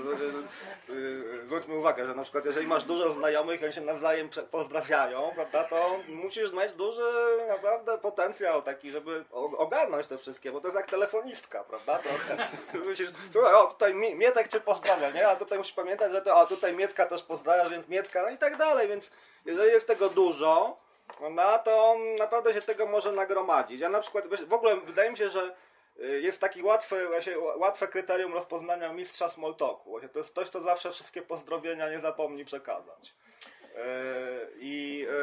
y, zwróćmy uwagę, że na przykład jeżeli masz dużo znajomych oni się nawzajem pozdrawiają, prawda, to musisz mieć duży naprawdę potencjał taki, żeby ogarnąć te wszystkie, bo to jest jak telefonistka, prawda? To, słuchaj, o tutaj Mi- Mietek cię pozdrawia, nie? A tutaj musisz pamiętać, że to, a tutaj Mietka też pozdrawiasz, więc Mietka, no i tak dalej, więc jeżeli jest tego dużo, no to naprawdę się tego może nagromadzić. Ja na przykład, w ogóle wydaje mi się, że y, jest taki łatwy, właśnie łatwe kryterium rozpoznania mistrza. Właśnie to jest ktoś, kto zawsze wszystkie pozdrowienia nie zapomni przekazać. E, I, e,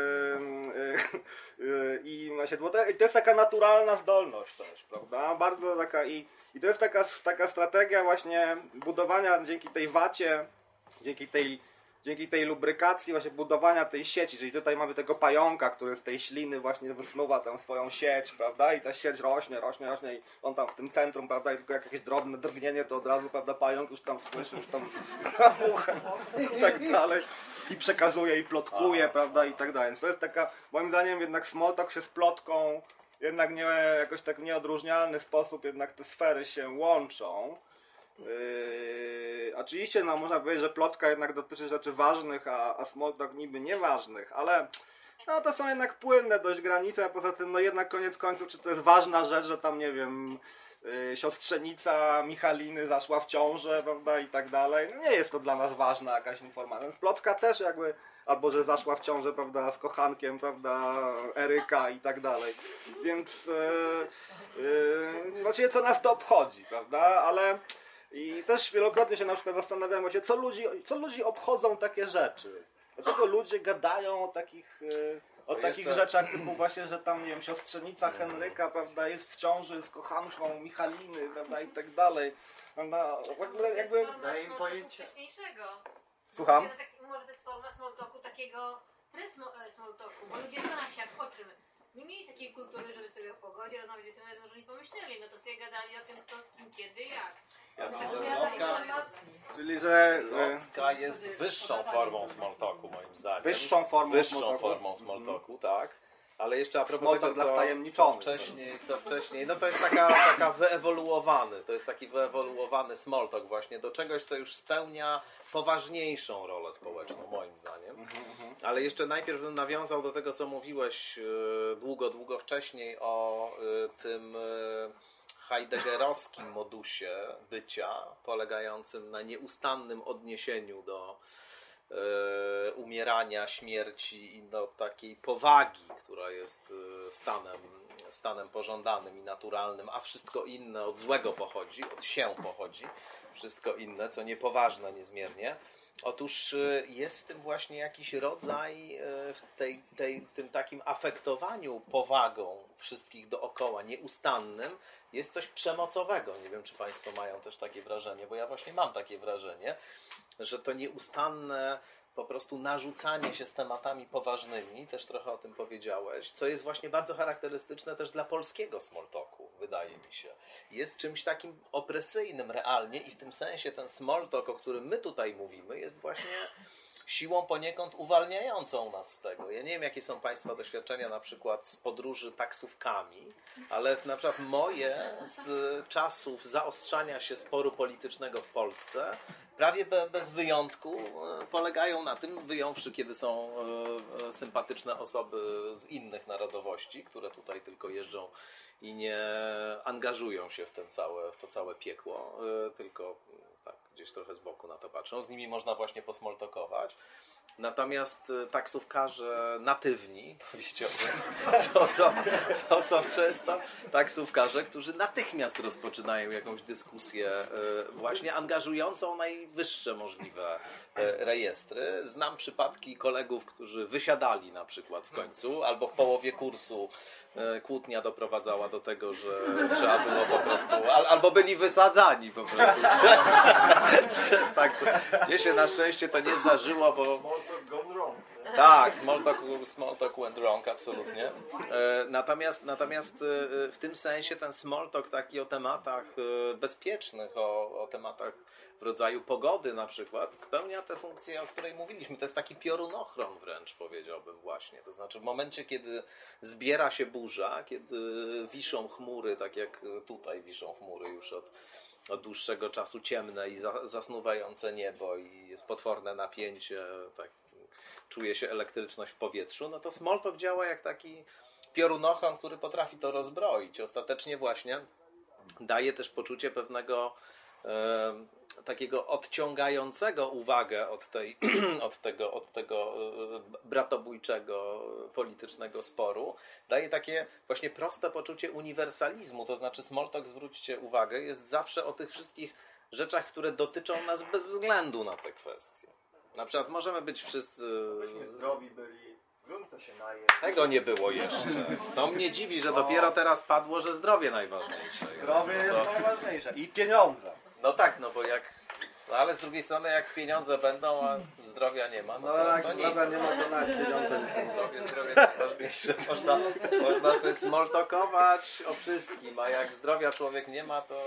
e, i bo to, i to jest taka naturalna zdolność też, prawda? Bardzo taka i, i to jest taka, taka strategia właśnie budowania dzięki tej wacie dzięki tej, dzięki tej lubrykacji, właśnie budowania tej sieci, czyli tutaj mamy tego pająka, który z tej śliny właśnie wysnuwa tę swoją sieć, prawda, i ta sieć rośnie, rośnie, rośnie i on tam w tym centrum, prawda, i tylko jak jakieś drobne drgnienie, to od razu, prawda, pająk już tam słyszy, już tam i tak dalej. I przekazuje i plotkuje, prawda, i tak dalej. Więc to jest taka, moim zdaniem jednak Smalltalk się z plotką jednak nie, jakoś tak w nieodróżnialny sposób jednak te sfery się łączą. Yy, oczywiście no, można powiedzieć, że plotka jednak dotyczy rzeczy ważnych, a, a Smalltalk niby nieważnych, ale no, to są jednak płynne dość granice, a poza tym no jednak koniec końców, czy to jest ważna rzecz, że tam nie wiem, yy, siostrzenica Michaliny zaszła w ciążę, prawda, i tak dalej. No, nie jest to dla nas ważna jakaś informacja. Więc plotka też jakby, albo że zaszła w ciążę, prawda, z kochankiem, prawda, Eryka i tak dalej. Więc yy, yy, właściwie co nas to obchodzi, prawda, ale i też wielokrotnie się na przykład zastanawiam właśnie, co ludzi, co ludzi obchodzą takie rzeczy. Dlaczego ludzie gadają o takich, yy, o To takich jeszcze- rzeczach typu właśnie, że tam, nie wiem, siostrzenica Henryka, prawda, jest w ciąży z kochanką Michaliny, prawda, i tak dalej. Prawda, w ogóle jakby... Daje im pojęcie. wcześniejszego. Słucham? Może, tak, może to jest forma small talku takiego pre-small talku, bo ludzie na wsiach o czym? Nie mieli takiej kultury, żeby sobie o pogodzie rozmawiać o tym, nawet może nie pomyśleli, no to sobie gadali o tym, kto z kim, kiedy, jak. Ja myślę, że. Czyli, że e, plotka jest wyższą formą small talku moim zdaniem. wyższą formą Wyższą small formą talku, tak. Ale jeszcze a propos Small tego, co, co wcześniej, co wcześniej, no to jest taka, taka wyewoluowany, to jest taki wyewoluowany small talk właśnie do czegoś, co już spełnia poważniejszą rolę społeczną, moim zdaniem. Ale jeszcze najpierw bym nawiązał do tego, co mówiłeś e, długo, długo wcześniej o e, tym e, heideggerowskim modusie bycia, polegającym na nieustannym odniesieniu do e, umierania, śmierci i do takiej powagi, która jest e, stanem, stanem pożądanym i naturalnym, a wszystko inne od złego pochodzi, od się pochodzi, wszystko inne, co niepoważne niezmiernie. Otóż e, jest w tym właśnie jakiś rodzaj, w tej, tej, tym takim afektowaniu powagą wszystkich dookoła, nieustannym, jest coś przemocowego. Nie wiem, czy Państwo mają też takie wrażenie, bo ja właśnie mam takie wrażenie, że to nieustanne po prostu narzucanie się z tematami poważnymi, też trochę o tym powiedziałeś, co jest właśnie bardzo charakterystyczne też dla polskiego smalltalku, wydaje mi się. Jest czymś takim opresyjnym realnie i w tym sensie ten smalltalk, o którym my tutaj mówimy, jest właśnie siłą poniekąd uwalniającą nas z tego. Ja nie wiem, jakie są Państwa doświadczenia na przykład z podróży taksówkami, ale na przykład moje z czasów zaostrzania się sporu politycznego w Polsce prawie be, bez wyjątku e, polegają na tym, wyjąwszy kiedy są e, e, sympatyczne osoby z innych narodowości, które tutaj tylko jeżdżą i nie angażują się w, ten całe, w to całe piekło, tylko mm, tak gdzieś trochę z boku na to patrzą. Z nimi można właśnie posmoltokować. Natomiast e, taksówkarze natywni, to są, to są często taksówkarze, którzy natychmiast rozpoczynają jakąś dyskusję e, właśnie angażującą najwyższe możliwe e, rejestry. Znam przypadki kolegów, którzy wysiadali na przykład w końcu, albo w połowie kursu kłótnia doprowadzała do tego, że trzeba było po prostu, al, albo byli wysadzani po prostu przez, przez taksówkę. Mnie się na szczęście to nie zdarzyło, bo Smalltalk gone wrong. tak, small talk, small talk went wrong, absolutnie. E, Natomiast, natomiast e, w tym sensie ten small talk taki o tematach e, bezpiecznych, o, o tematach w rodzaju pogody na przykład, spełnia tę funkcję, o której mówiliśmy. To jest taki piorunochron wręcz, powiedziałbym właśnie. To znaczy w momencie, kiedy zbiera się burza, kiedy wiszą chmury, tak jak tutaj wiszą chmury już od od dłuższego czasu ciemne i za, zasnuwające niebo i jest potworne napięcie, tak czuje się elektryczność w powietrzu, no to Smalltalk działa jak taki piorunochron, który potrafi to rozbroić. Ostatecznie właśnie daje też poczucie pewnego takiego odciągającego uwagę od, tej, od tego, od tego e, bratobójczego politycznego sporu. Daje takie właśnie proste poczucie uniwersalizmu, to znaczy Smalltalk, zwróćcie uwagę, jest zawsze o tych wszystkich rzeczach, które dotyczą nas bez względu na te kwestie. Na przykład możemy być wszyscy Myśmy zdrowi byli, tego nie było jeszcze. To mnie dziwi, że dopiero teraz padło, że zdrowie najważniejsze. Zdrowie jest No, najważniejsze. I pieniądze. No tak, no bo jak No ale z drugiej strony, jak pieniądze będą, a zdrowia nie ma, no No to, jak to nic. zdrowia nie ma, to nawet pieniądze nie ma. Zdrowie, zdrowie najważniejsze. Można, można sobie smoltokować o wszystkim, a jak zdrowia człowiek nie ma, to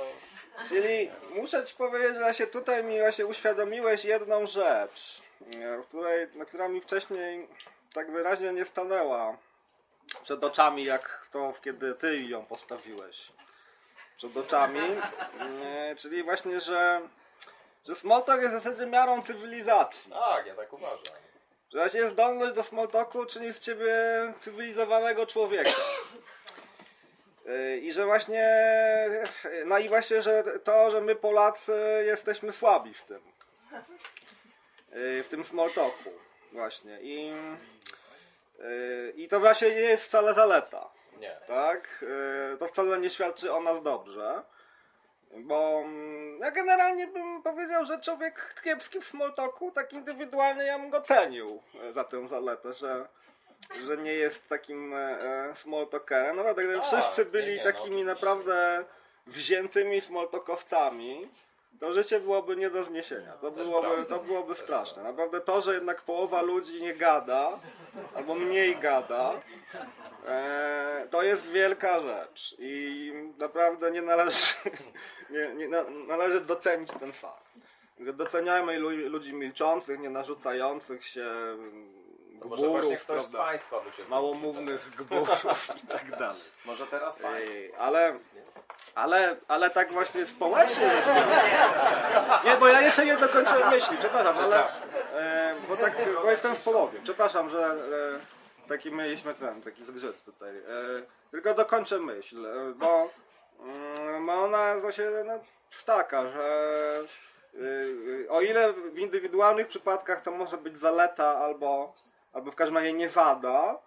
Czyli muszę ci powiedzieć, że właśnie tutaj mi właśnie uświadomiłeś jedną rzecz, e, której, na która mi wcześniej tak wyraźnie nie stanęła przed oczami, jak to kiedy ty ją postawiłeś przed oczami. E, Czyli właśnie, że, że small talk jest w zasadzie miarą cywilizacji. tak, ja tak uważam. Że właśnie zdolność do small talku czyni z ciebie cywilizowanego człowieka. Yy, I że właśnie, no i właśnie, że to, że my Polacy jesteśmy słabi w tym. Yy, W tym small talku właśnie. I, yy, I to właśnie nie jest wcale zaleta. Nie. Tak? Yy, To wcale nie świadczy o nas dobrze. Bo mm, ja generalnie bym powiedział, że człowiek kiepski w small talku, tak indywidualnie ja bym go cenił e, za tę zaletę, że, że nie jest takim e, e, small talkerem. Naprawdę, gdyby Tak, wszyscy nie, byli nie, no takimi oczywiście. naprawdę wziętymi small talkowcami, to życie byłoby nie do zniesienia. To Też byłoby, prawda. to byłoby straszne. Naprawdę to, że jednak połowa ludzi nie gada, albo mniej gada, E, to jest wielka rzecz i naprawdę nie należy, nie, nie, na, należy docenić ten fakt. Lu- ludzi milczących, nie narzucających się To może właśnie ktoś z prawda, Państwa by się małomównych gburów i tak dalej. Może teraz Państwo. Ej, ale, ale, ale tak właśnie społecznie rzecz biorąc. Nie, bo ja jeszcze nie dokończyłem myśli, przepraszam, ale e, bo tak, bo jestem w połowie. Przepraszam, że e, taki mieliśmy ten, taki zgrzyt tutaj. E, tylko dokończę myśl, e, bo mm, bo ona właśnie no, taka, że y, o ile w indywidualnych przypadkach to może być zaleta albo, albo w każdym razie nie wada,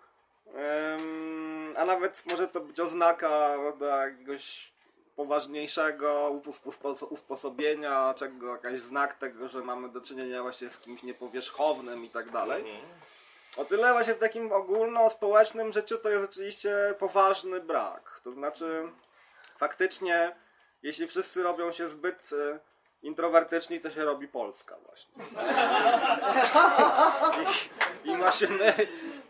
Ym, a nawet może to być oznaka prawda, jakiegoś poważniejszego uspo- usposobienia, czego jakaś znak tego, że mamy do czynienia właśnie z kimś niepowierzchownym i tak dalej. O tyle właśnie w takim ogólnospołecznym życiu to jest oczywiście poważny brak. To znaczy faktycznie jeśli wszyscy robią się zbyt y, introwertyczni, to się robi Polska właśnie. I, i właśnie my,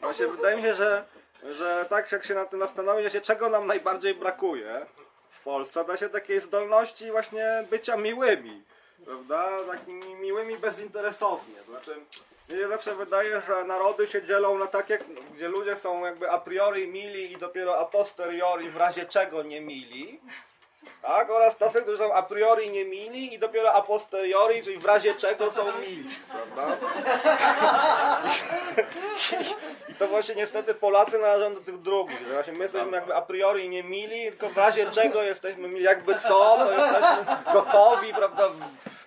właśnie wydaje mi się, że, że tak jak się nad tym zastanowić, się czego nam najbardziej brakuje w Polsce, to się takiej zdolności właśnie bycia miłymi, prawda? Takimi miłymi bezinteresownie. Znaczy, mnie się zawsze wydaje, że narody się dzielą na takie, gdzie ludzie są jakby a priori mili i dopiero a posteriori w razie czego nie mili. Tak, oraz tacy, którzy są a priori nie mili i dopiero a posteriori, czyli w razie czego są mili, prawda? I to właśnie niestety Polacy należą do tych drugich, że właśnie my jesteśmy jakby a priori nie mili, tylko w razie czego jesteśmy mili, jakby co, to jesteśmy gotowi, prawda,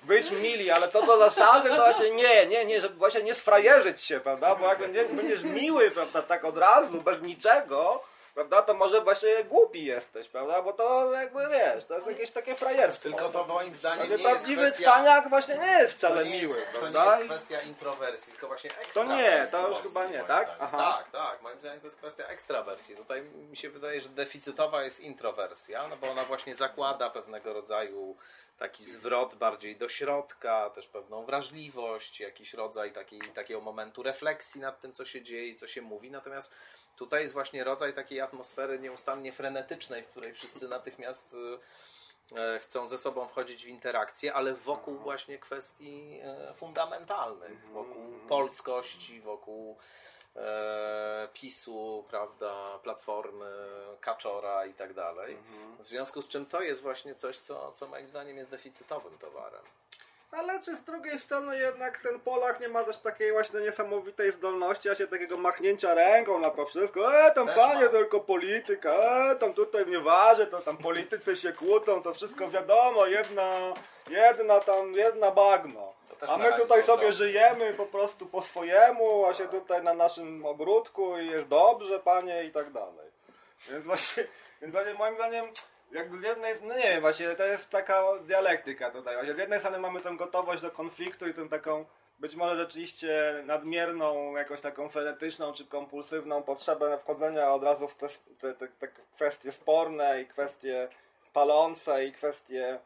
być mili, ale co do zasady, to właśnie nie, nie, nie, żeby właśnie nie sfrajerzyć się, prawda, bo jak będzie- będziesz miły, prawda, tak od razu, bez niczego, prawda, to może właśnie głupi jesteś, prawda, bo to jakby, wiesz, to jest jakieś takie frajerstwo. Tylko to moim zdaniem nie jest prawdziwy kwestia... cwaniak właśnie nie jest To wcale nie, miły, jest, to nie prawda? jest kwestia introwersji, tylko właśnie To ekstrawersji. nie, to już chyba nie, tak? zdaniem. Aha. Tak, tak. Moim zdaniem to jest kwestia ekstrawersji. Tutaj mi się wydaje, że deficytowa jest introwersja, no bo ona właśnie zakłada pewnego rodzaju taki zwrot bardziej do środka, też pewną wrażliwość, jakiś rodzaj takiej, takiego momentu refleksji nad tym, co się dzieje i co się mówi. Natomiast tutaj jest właśnie rodzaj takiej atmosfery nieustannie frenetycznej, w której wszyscy natychmiast y, e, chcą ze sobą wchodzić w interakcję, ale wokół właśnie kwestii e, fundamentalnych, wokół polskości, wokół e, PiSu, prawda, Platformy, Kaczora i tak dalej. W związku z czym to jest właśnie coś, co, co moim zdaniem jest deficytowym towarem. Ale czy z drugiej strony jednak ten Polak nie ma też takiej właśnie niesamowitej zdolności, a się takiego machnięcia ręką na to wszystko, e tam Też panie ma. tylko polityka, e tam tutaj nie waży, to tam politycy się kłócą, to wszystko wiadomo, jedna, jedna tam, jedna bagno. Też A my tutaj sobie żyjemy po prostu po swojemu, a się tutaj na naszym ogródku i jest dobrze, panie i tak dalej. Więc właśnie, więc właśnie moim zdaniem, jakby z jednej no nie wiem, właśnie to jest taka dialektyka tutaj. Właśnie z jednej strony mamy tę gotowość do konfliktu i tę taką być może rzeczywiście nadmierną, jakąś taką frenetyczną czy kompulsywną potrzebę wchodzenia od razu w te, te, te, te kwestie sporne i kwestie palące i kwestie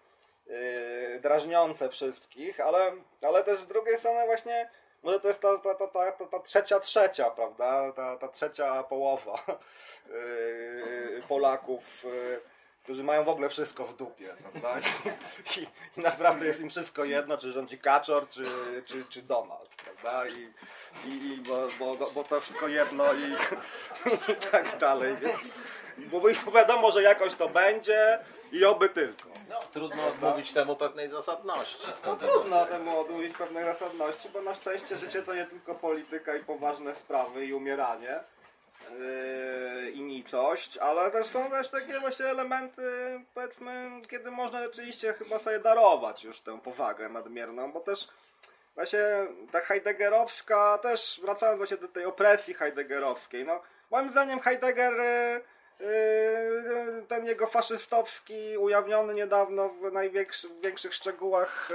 drażniące wszystkich, ale, ale też z drugiej strony właśnie może to jest ta, ta, ta, ta, ta, ta trzecia trzecia, prawda? Ta, ta trzecia połowa yy, Polaków, yy, którzy mają w ogóle wszystko w dupie, prawda? I, I naprawdę jest im wszystko jedno, czy rządzi Kaczor, czy, czy, czy Donald, prawda? I, i, i bo, bo, bo to wszystko jedno i, i tak dalej, więc bo ich wiadomo, że jakoś to będzie i oby tylko. No, trudno odmówić temu pewnej zasadności. No trudno temu odmówić pewnej zasadności, bo na szczęście życie to nie tylko polityka i poważne sprawy i umieranie yy, i nicość, ale też są też takie właśnie elementy, powiedzmy, kiedy można rzeczywiście chyba sobie darować już tę powagę nadmierną, bo też właśnie ta heideggerowska, też wracając właśnie do tej opresji heideggerowskiej, no moim zdaniem Heidegger Yy, ten jego faszystowski, ujawniony niedawno w największych szczegółach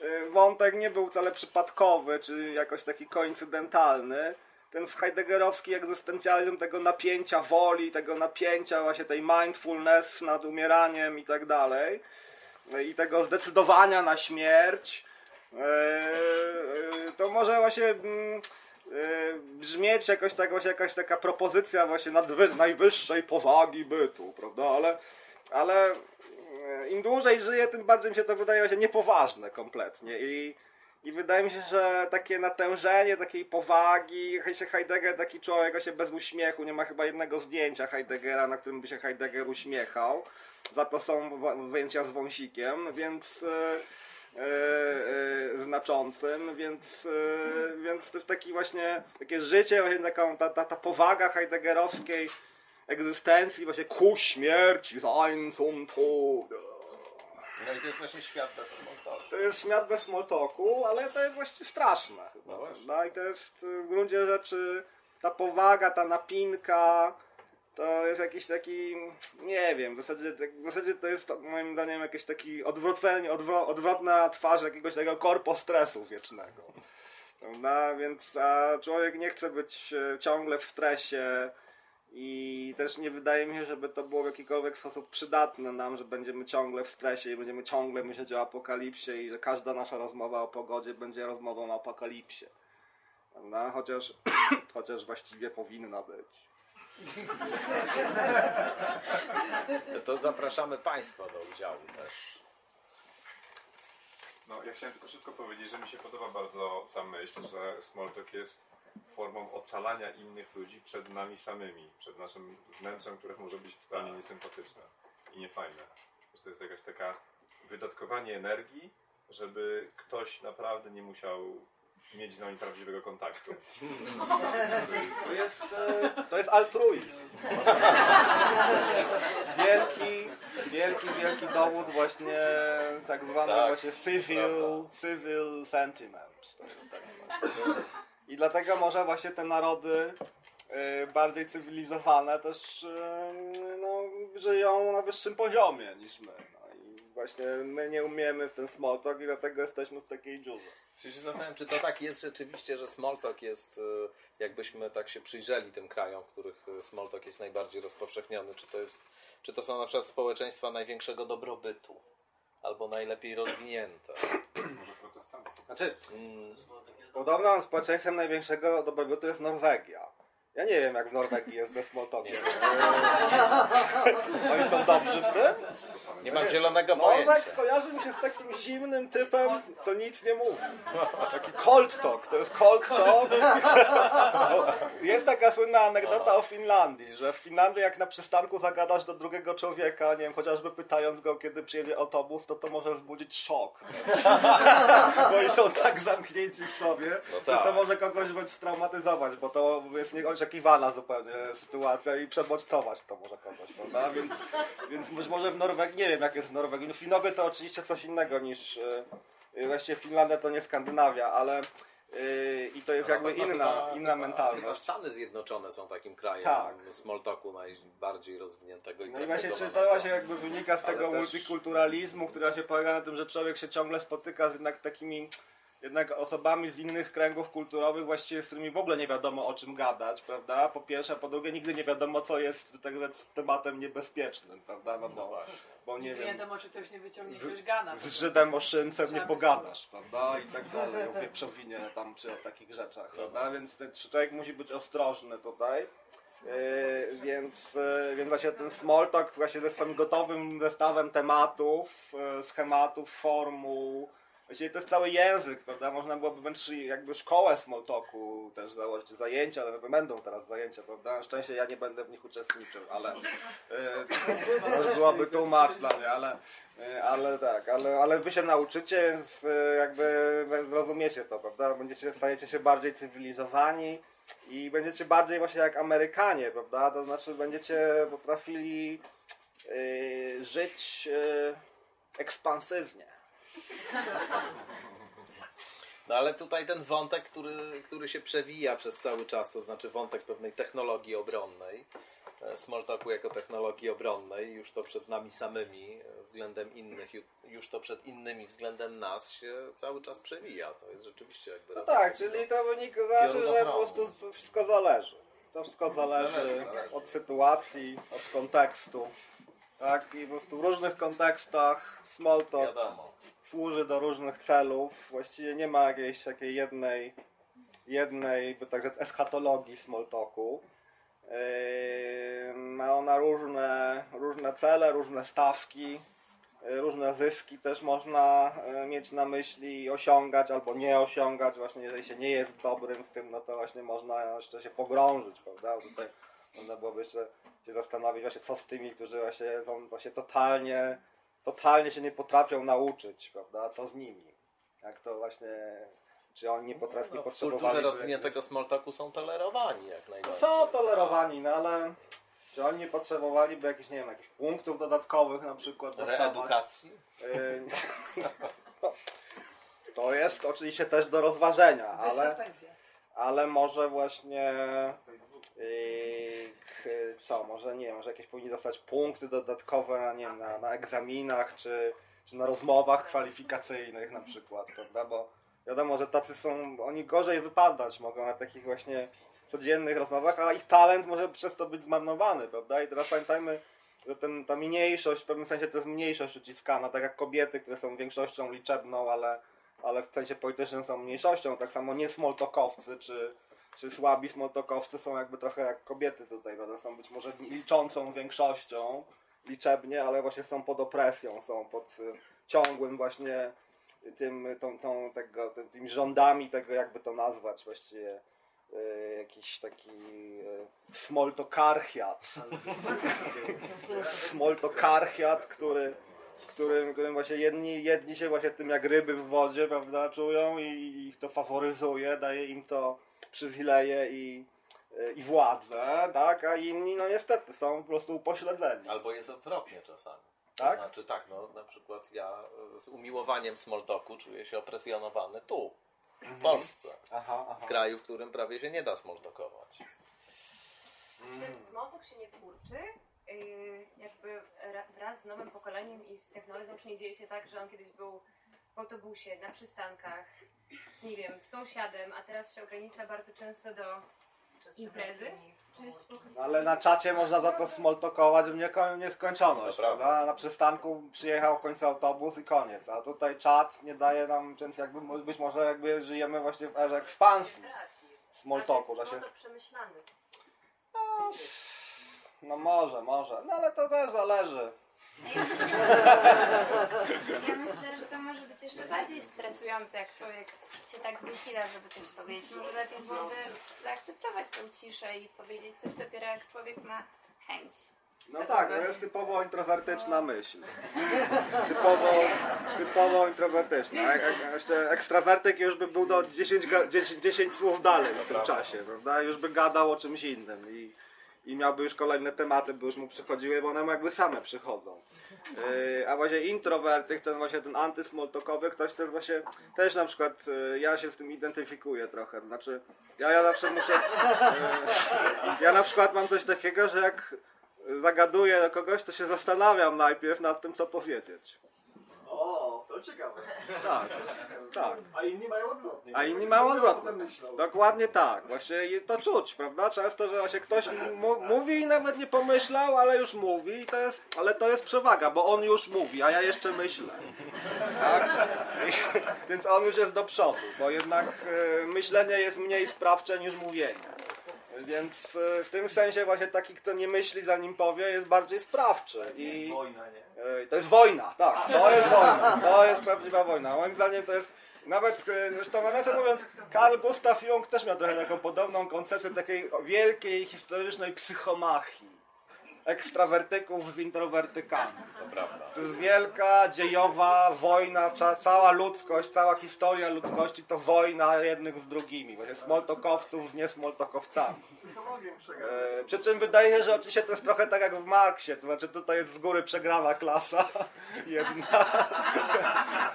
yy, yy, wątek nie był wcale przypadkowy, czy jakoś taki koincydentalny. Ten heideggerowski egzystencjalizm tego napięcia woli, tego napięcia właśnie tej mindfulness nad umieraniem i tak dalej, i tego zdecydowania na śmierć, to może właśnie mm, Yy, brzmieć jakoś tak, właśnie jakaś taka propozycja właśnie nadwy, najwyższej powagi bytu, prawda? Ale, ale yy, im dłużej żyję, tym bardziej mi się to wydaje się niepoważne kompletnie i, i wydaje mi się, że takie natężenie takiej powagi, się Heidegger taki człowiek właśnie bez uśmiechu, nie ma chyba jednego zdjęcia Heideggera, na którym by się Heidegger uśmiechał, za to są zdjęcia z wąsikiem, więc... Yy, E, e, znaczącym, więc, e, więc to jest taki właśnie takie życie, właśnie taką, ta, ta, ta powaga heideggerowskiej egzystencji właśnie ku śmierci, sein zum Tod. No i to jest właśnie świat bez smalltalku. To jest świat bez smalltalku, ale to jest właśnie straszne. No właśnie. No i to jest w gruncie rzeczy ta powaga, ta napinka, to jest jakiś taki, nie wiem, w zasadzie, w zasadzie to jest moim zdaniem jakiś taki odwrócenie, odwro, odwrotna twarz jakiegoś tego korpo stresu wiecznego. Prawda? Więc a człowiek nie chce być e, ciągle w stresie i też nie wydaje mi się, żeby to było w jakikolwiek sposób przydatne nam, że będziemy ciągle w stresie i będziemy ciągle myśleć o apokalipsie i że każda nasza rozmowa o pogodzie będzie rozmową o apokalipsie. Prawda? Chociaż, chociaż właściwie powinna być. To zapraszamy Państwa do udziału też. No, ja chciałem tylko szybko powiedzieć, że mi się podoba bardzo ta myśl, że Smalltalk jest formą ocalania innych ludzi przed nami samymi, przed naszym wnętrzem, które może być totalnie niesympatyczne i niefajne. Że to jest jakaś taka wydatkowanie energii, żeby ktoś naprawdę nie musiał mieć z nami prawdziwego kontaktu. To jest, e, to jest altruizm. Wielki, wielki, wielki dowód właśnie tak zwany Tak, właśnie civil, civil sentiment. To jest tak właśnie. I dlatego może właśnie te narody e, bardziej cywilizowane też e, no, żyją na wyższym poziomie niż my. Właśnie my nie umiemy w ten small talk i dlatego jesteśmy w takiej dziurze. Czy się zastanawiam, czy to tak jest rzeczywiście, że smalltalk jest, e, jakbyśmy tak się przyjrzeli tym krajom, w których e, smalltalk jest najbardziej rozpowszechniony, czy to jest, czy to są na przykład społeczeństwa największego dobrobytu, albo najlepiej rozwinięte. Może protestanci. Znaczy, Mm, Podobno społeczeństwem największego dobrobytu jest Norwegia. Ja nie wiem, jak w Norwegii jest ze smalltalkiem. Oni są dobrzy w tym? Nie mam zielonego Norweg pojęcia. kojarzy mi się z takim zimnym typem, co nic nie mówi. Taki cold talk, to jest cold talk. Jest taka słynna anegdota o Finlandii, że w Finlandii jak na przystanku zagadasz do drugiego człowieka, nie wiem, chociażby pytając go, kiedy przyjedzie autobus, to to może wzbudzić szok. Bo oni są tak zamknięci w sobie, No że tak. to może kogoś bądź straumatyzować, bo to jest nieoczekiwana zupełnie sytuacja i przebodźcować to może kogoś, prawda? Więc, więc być może w Norwegii, nie wiem jak jest w Norwegii, no Finowie to oczywiście coś innego niż, yy, właściwie Finlandia to nie Skandynawia, ale yy, i to jest jakby No, chyba- inna, chyba- inna chyba- Chyba mentalność. Stany Zjednoczone są takim krajem Tak. smalltalku najbardziej rozwiniętego i No i właśnie czy to właśnie jakby wynika z tego też- multikulturalizmu, który się polega na tym, że człowiek się ciągle spotyka z jednak takimi jednak osobami z innych kręgów kulturowych, właściwie z którymi w ogóle nie wiadomo o czym gadać, prawda? Po pierwsze, a po drugie, nigdy nie wiadomo, co jest tak tematem niebezpiecznym, prawda? No bo, bo nie Nie wiem, wiadomo, czy ktoś nie wyciągnie z- jakiegoś gana. z Żydem o szyncem nie pogadasz, prawda? I tak dalej, o wieprzowinie tam, czy o takich rzeczach, prawda? Więc ten człowiek musi być ostrożny tutaj. Yy, więc, yy, więc właśnie ten small talk właśnie ze swoim gotowym zestawem tematów, yy, schematów, formuł. Właściwie to jest cały język, prawda? Można byłoby wręcz jakby szkołę small talku też założyć, zajęcia, ale będą teraz zajęcia, prawda? Na szczęście ja nie będę w nich uczestniczył, ale yy, byłoby tłumacz dla mnie, ale, yy, ale tak, ale, ale wy się nauczycie, więc yy, jakby zrozumiecie to, prawda? Będziecie, stajecie się bardziej cywilizowani i będziecie bardziej właśnie jak Amerykanie, prawda? To znaczy będziecie potrafili yy, żyć yy, ekspansywnie. No ale tutaj ten wątek, który, który się przewija przez cały czas, to znaczy wątek pewnej technologii obronnej, e, Smalltalku jako technologii obronnej, już to przed nami samymi e, względem innych, ju- już to przed innymi względem nas się cały czas przewija. To jest rzeczywiście jakby... No tak, czyli to wynika, znaczy, że po prostu wszystko zależy. To wszystko zależy Zależy, zależy. od sytuacji, od kontekstu. Tak, i po prostu w różnych kontekstach small talk Wiadomo. służy do różnych celów. Właściwie nie ma jakiejś takiej jednej, jednej, by tak rzec, eschatologii small talku. Yy, Ma ona różne, różne cele, różne stawki, yy, różne zyski też można yy, mieć na myśli i osiągać albo nie osiągać. Właśnie jeżeli się nie jest dobrym w tym, no to właśnie można jeszcze się pogrążyć, prawda? Tutaj można byłoby jeszcze się zastanowić właśnie co z tymi, którzy właśnie są właśnie totalnie, totalnie się nie potrafią nauczyć, prawda? Co z nimi? Jak to właśnie, czy oni nie potrafią, nie No, w kulturze rozwiniętego smalltalku są tolerowani jak najbardziej. Są tolerowani, no ale czy oni nie potrzebowaliby jakichś, nie wiem, jakichś punktów dodatkowych na przykład dostawać? Reedukacji? Yy, no, to jest oczywiście też do rozważenia, Wyższa ale, pensja. ale może właśnie yy, co, może nie wiem, może jakieś powinni dostać punkty dodatkowe na, nie wiem, na, na egzaminach, czy, czy na rozmowach kwalifikacyjnych na przykład, prawda, bo wiadomo, że tacy są, oni gorzej wypadać mogą na takich właśnie codziennych rozmowach, a ich talent może przez to być zmarnowany, prawda, i teraz pamiętajmy, że ten, ta mniejszość, w pewnym sensie to jest mniejszość uciskana, tak jak kobiety, które są większością liczebną, ale, ale w sensie politycznym są mniejszością, tak samo nie smoltokowcy, czy, czy słabi smoltokowcy są jakby trochę jak kobiety tutaj, prawda, są być może liczącą większością liczebnie, ale właśnie są pod opresją, są pod y, ciągłym właśnie tym, tą, tą, tego, tym, tymi rządami tego, jakby to nazwać właściwie, y, jakiś taki y, smoltokarchiat. smoltokarchiat, który, którym, którym właśnie jedni, jedni się właśnie tym jak ryby w wodzie, prawda, czują i, i ich to faworyzuje, daje im to przywileje i, y, i władzę, tak, a inni no niestety są po prostu upośledzeni. Albo jest odwrotnie czasami. Tak? To znaczy tak, no na przykład ja e, z umiłowaniem smalltalku czuję się opresjonowany tu, w Polsce. Aha, aha. W kraju, w którym prawie się nie da smalltalkować. Ten smotok się nie kurczy, yy, jakby ra- wraz z nowym pokoleniem i z technologią, czy nie dzieje się tak, że on kiedyś był w autobusie, na przystankach, nie wiem, z sąsiadem, a teraz się ogranicza bardzo często do imprezy. No, ale na czacie można za to smoltokować w nieko- nieskończoność, To prawda. Na przystanku przyjechał w końcu autobus i koniec, a tutaj czat nie daje nam, więc jakby być może jakby żyjemy właśnie w erze ekspansji smoltoku. Da jest się... przemyślany. No może, może, no ale to też zależy. Ja myślę, że to może być jeszcze bardziej stresujące, jak człowiek się tak wysila, żeby coś powiedzieć. Może lepiej byłoby zaakceptować tą ciszę i powiedzieć coś dopiero jak człowiek ma chęć. No tak, to jest typowo introwertyczna myśl. Typowo, typowo introwertyczna. Jak, jak, jeszcze ekstrawertyk już by był do 10, ga- 10, 10 słów dalej w tym czasie, prawda? Już by gadał o czymś innym i, i miałby już kolejne tematy, by już mu przychodziły, bo one jakby same przychodzą. Yy, a właśnie introwertyk, ten właśnie ten antysmoltokowy, ktoś to jest właśnie, też na przykład, yy, ja się z tym identyfikuję trochę, znaczy, ja, ja zawsze muszę, yy, ja na przykład mam coś takiego, że jak zagaduję do kogoś, to się zastanawiam najpierw nad tym, co powiedzieć. Ciekawe. Tak, tak. A inni mają odwrotnie. A inni mają odwrotnie. Dokładnie tak. Właśnie to czuć, prawda? Często, że właśnie ktoś mówi i nawet nie pomyślał, ale już mówi, i to jest, ale to jest przewaga, bo on już mówi, a ja jeszcze myślę. Tak? I, więc on już jest do przodu, bo jednak e, myślenie jest mniej sprawcze niż mówienie. Więc e, w tym sensie właśnie taki, kto nie myśli zanim powie, jest bardziej sprawczy. I, Jest wojna, nie? To jest wojna, tak, to jest wojna, to jest prawdziwa wojna. Moim zdaniem to jest, nawet, e, zresztą nawiasem mówiąc, Carl Gustav Jung też miał trochę taką podobną koncepcję takiej wielkiej, historycznej psychomachii. Ekstrawertyków z introwertykami. To prawda. To jest wielka, dziejowa wojna, cała ludzkość, cała historia ludzkości to wojna jednych z drugimi. Właśnie smoltokowców z niesmoltokowcami. E, przy czym wydaje się, że oczywiście to jest trochę tak jak w Marksie, to znaczy tutaj jest z góry przegrana klasa jedna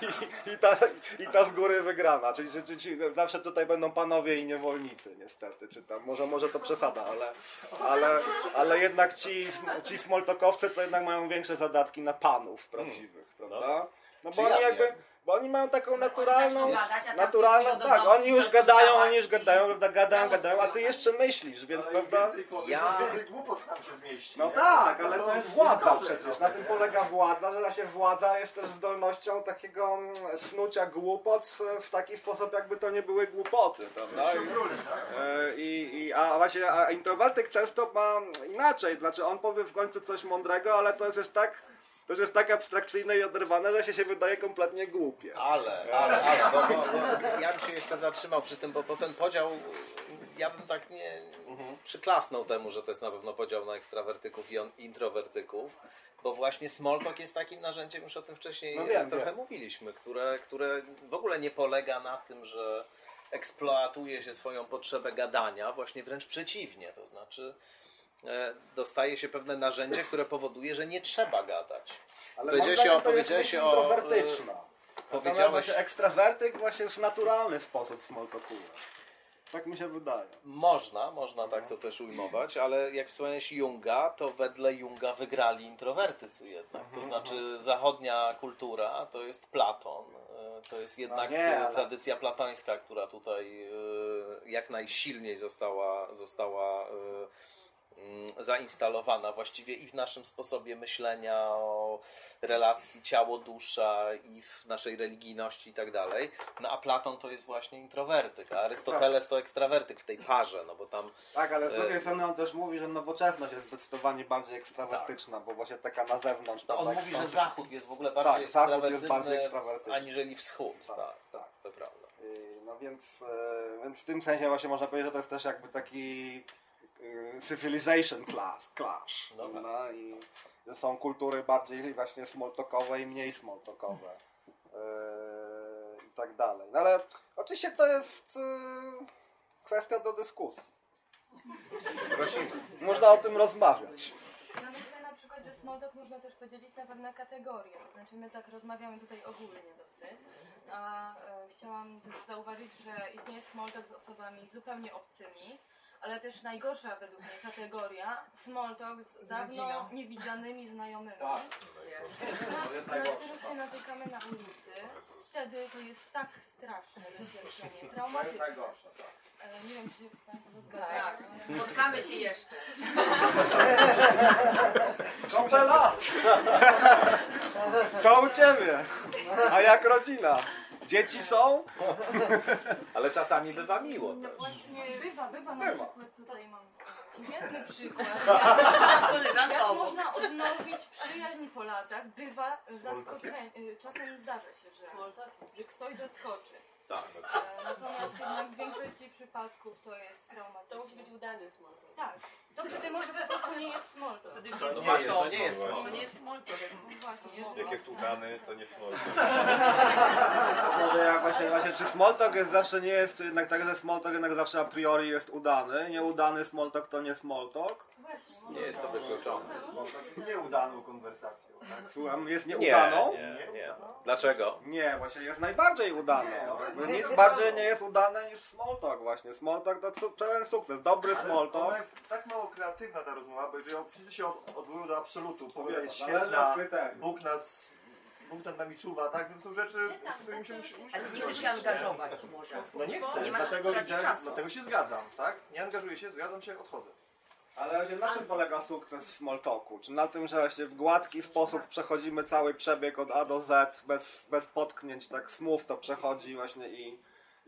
i, i, ta, i ta z góry wygrana, czyli, że- ci zawsze tutaj będą panowie i niewolnicy niestety, czy tam, może, może to przesada, ale, ale, ale jednak ci, ci smoltokowcy to jednak mają większe zadatki na panów prawdziwych, prawda? No Czy bo ja oni jakby, wiem? Bo oni mają taką naturalną, gadać, naturalną, się tak, oni już gadają, oni już gadają, prawda, gadają, gadają, a ty jeszcze myślisz, więc Ale prawda? Ja- głupot tam się zmieści. No nie? tak, ale to jest władza dobrze, przecież. no. Na tym polega władza, że właśnie władza jest też zdolnością takiego mm, snucia głupot w taki sposób, jakby to nie były głupoty, prawda? Tak? e, i, i, a właśnie a introwertyk często ma inaczej, znaczy on powie w końcu coś mądrego, ale to jest już tak, to już jest tak abstrakcyjne i oderwane, że się, się wydaje kompletnie głupie. Ale, ale, ale, bo, bo, bo ja bym się jeszcze zatrzymał przy tym, bo, bo ten podział, ja bym tak nie przyklasnął temu, że to jest na pewno podział na ekstrawertyków i on, introwertyków, bo właśnie Smalltalk jest takim narzędziem, już o tym wcześniej No wiem, trochę wiem. mówiliśmy, które, które w ogóle nie polega na tym, że eksploatuje się swoją potrzebę gadania, właśnie wręcz przeciwnie, to znaczy dostaje się pewne narzędzie, które powoduje, że nie trzeba gadać. Ale Powiedziałeś o- jest powiedziałeś o, e, introwertyczna. Powiedziałeś- właśnie ekstrawertyk właśnie w naturalny sposób smoltokuje. Tak mi się wydaje. Można, można tak to też ujmować, ale jak wspomniałeś Junga, to wedle Junga wygrali introwertycy jednak. To znaczy zachodnia kultura to jest Platon, e, to jest jednak nie, e, ale- tradycja platońska, która tutaj e, jak najsilniej została, została e, zainstalowana właściwie i w naszym sposobie myślenia o relacji ciało-dusza i w naszej religijności i tak dalej. No a Platon to jest właśnie introwertyk, a Arystoteles to ekstrawertyk w tej parze, no bo tam Tak, ale z E, drugiej strony on też mówi, że nowoczesność jest zdecydowanie bardziej ekstrawertyczna, bo właśnie taka na zewnątrz. no on mówi, że Zachód jest w ogóle bardziej Tak, Zachód jest bardziej ekstrawertyczny. aniżeli Wschód. Tak, Tak, tak. to prawda. No więc, e, więc w tym sensie właśnie można powiedzieć, że to jest też jakby taki e, civilization class, clash. No tak. prawda? I są kultury bardziej właśnie smalltalkowe i mniej smalltalkowe. e, I tak dalej. No ale oczywiście to jest e, kwestia do dyskusji. Prosimy. Można o tym rozmawiać. Ja myślę na przykład, że small talk można też podzielić na pewne kategorie. To Znaczy my tak rozmawiamy tutaj ogólnie dosyć, a e, chciałam też zauważyć, że istnieje small talk z osobami zupełnie obcymi, ale też najgorsza według mnie kategoria small talk z dawno rodziną. niewidzianymi znajomymi. Tak. Na których się natykamy na ulicy. Wtedy to jest tak straszne doświadczenie, traumatyczne. najgorsze, tak. E, Nie wiem, czy się Państwo zgadzają. Tak, spotkamy się jeszcze. Kopę lat! Co u Ciebie? A jak rodzina? Dzieci są? Ale czasami bywa miło No właśnie, bywa, bywa na Bywa. przykład tutaj mam świetny przykład. Jak można odnowić przyjaźń po latach, bywa zaskoczenie. y, Czasem zdarza się, że, że ktoś zaskoczy. Tak. E, Natomiast jednak w większości przypadków to jest traumatyczne. To musi być udany small talk. Tak. To wtedy może po prostu nie jest small talk. Wtedy To już jest nie jest, small to nie jest No small To nie jest small talk. No właśnie. Jak jest udany, to nie smolny. Może ja właśnie, właśnie, czy smalltalk jest zawsze nie jest jednak tak, że smalltalk jednak zawsze a priori jest udany. Nieudany smalltalk to nie smalltalk. Właśnie. Nie jest to wykluczone. Smalltalk jest nieudaną konwersacją, tak? Słucham, jest Nie, nieudaną? nie, nie. Dlaczego? Nie, właśnie jest najbardziej udane. Nie, Nic nie, bardziej nie jest udane niż smalltalk właśnie. Smalltalk to su- pełen sukces, dobry Ale smalltalk. Ona jest tak mało kreatywna ta rozmowa, bo jeżeli wszyscy się od, odwołują do absolutu, pogoda jest od świetna. Bóg nas Bóg nad nami czuwa, tak? To są rzeczy, z którymi się musimy... Ale nie chcesz się angażować może. No nie chcę, Nie dlatego, idę, dlatego się zgadzam, tak? Nie angażuję się, zgadzam się, odchodzę. Ale na czym polega sukces small talku? Czy na tym, że właśnie w gładki sposób przechodzimy cały przebieg od A do Z, bez, bez potknięć, tak smooth to przechodzi właśnie i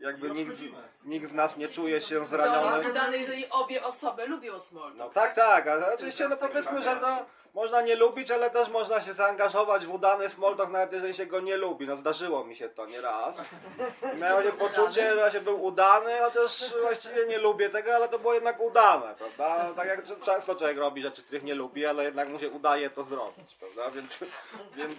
jakby nikt, nikt z nas nie czuje się To jest udane, jeżeli obie osoby lubią small No tak, tak, ale oczywiście no powiedzmy, że no, można nie lubić, ale też można się zaangażować w udany small talk, nawet jeżeli się go nie lubi. No zdarzyło mi się to nie raz. Miałem takie poczucie, że się był udany, chociaż właściwie nie lubię tego, ale to było jednak udane, prawda? Tak jak często człowiek robi rzeczy, których nie lubi, ale jednak mu się udaje to zrobić, prawda? Więc... więc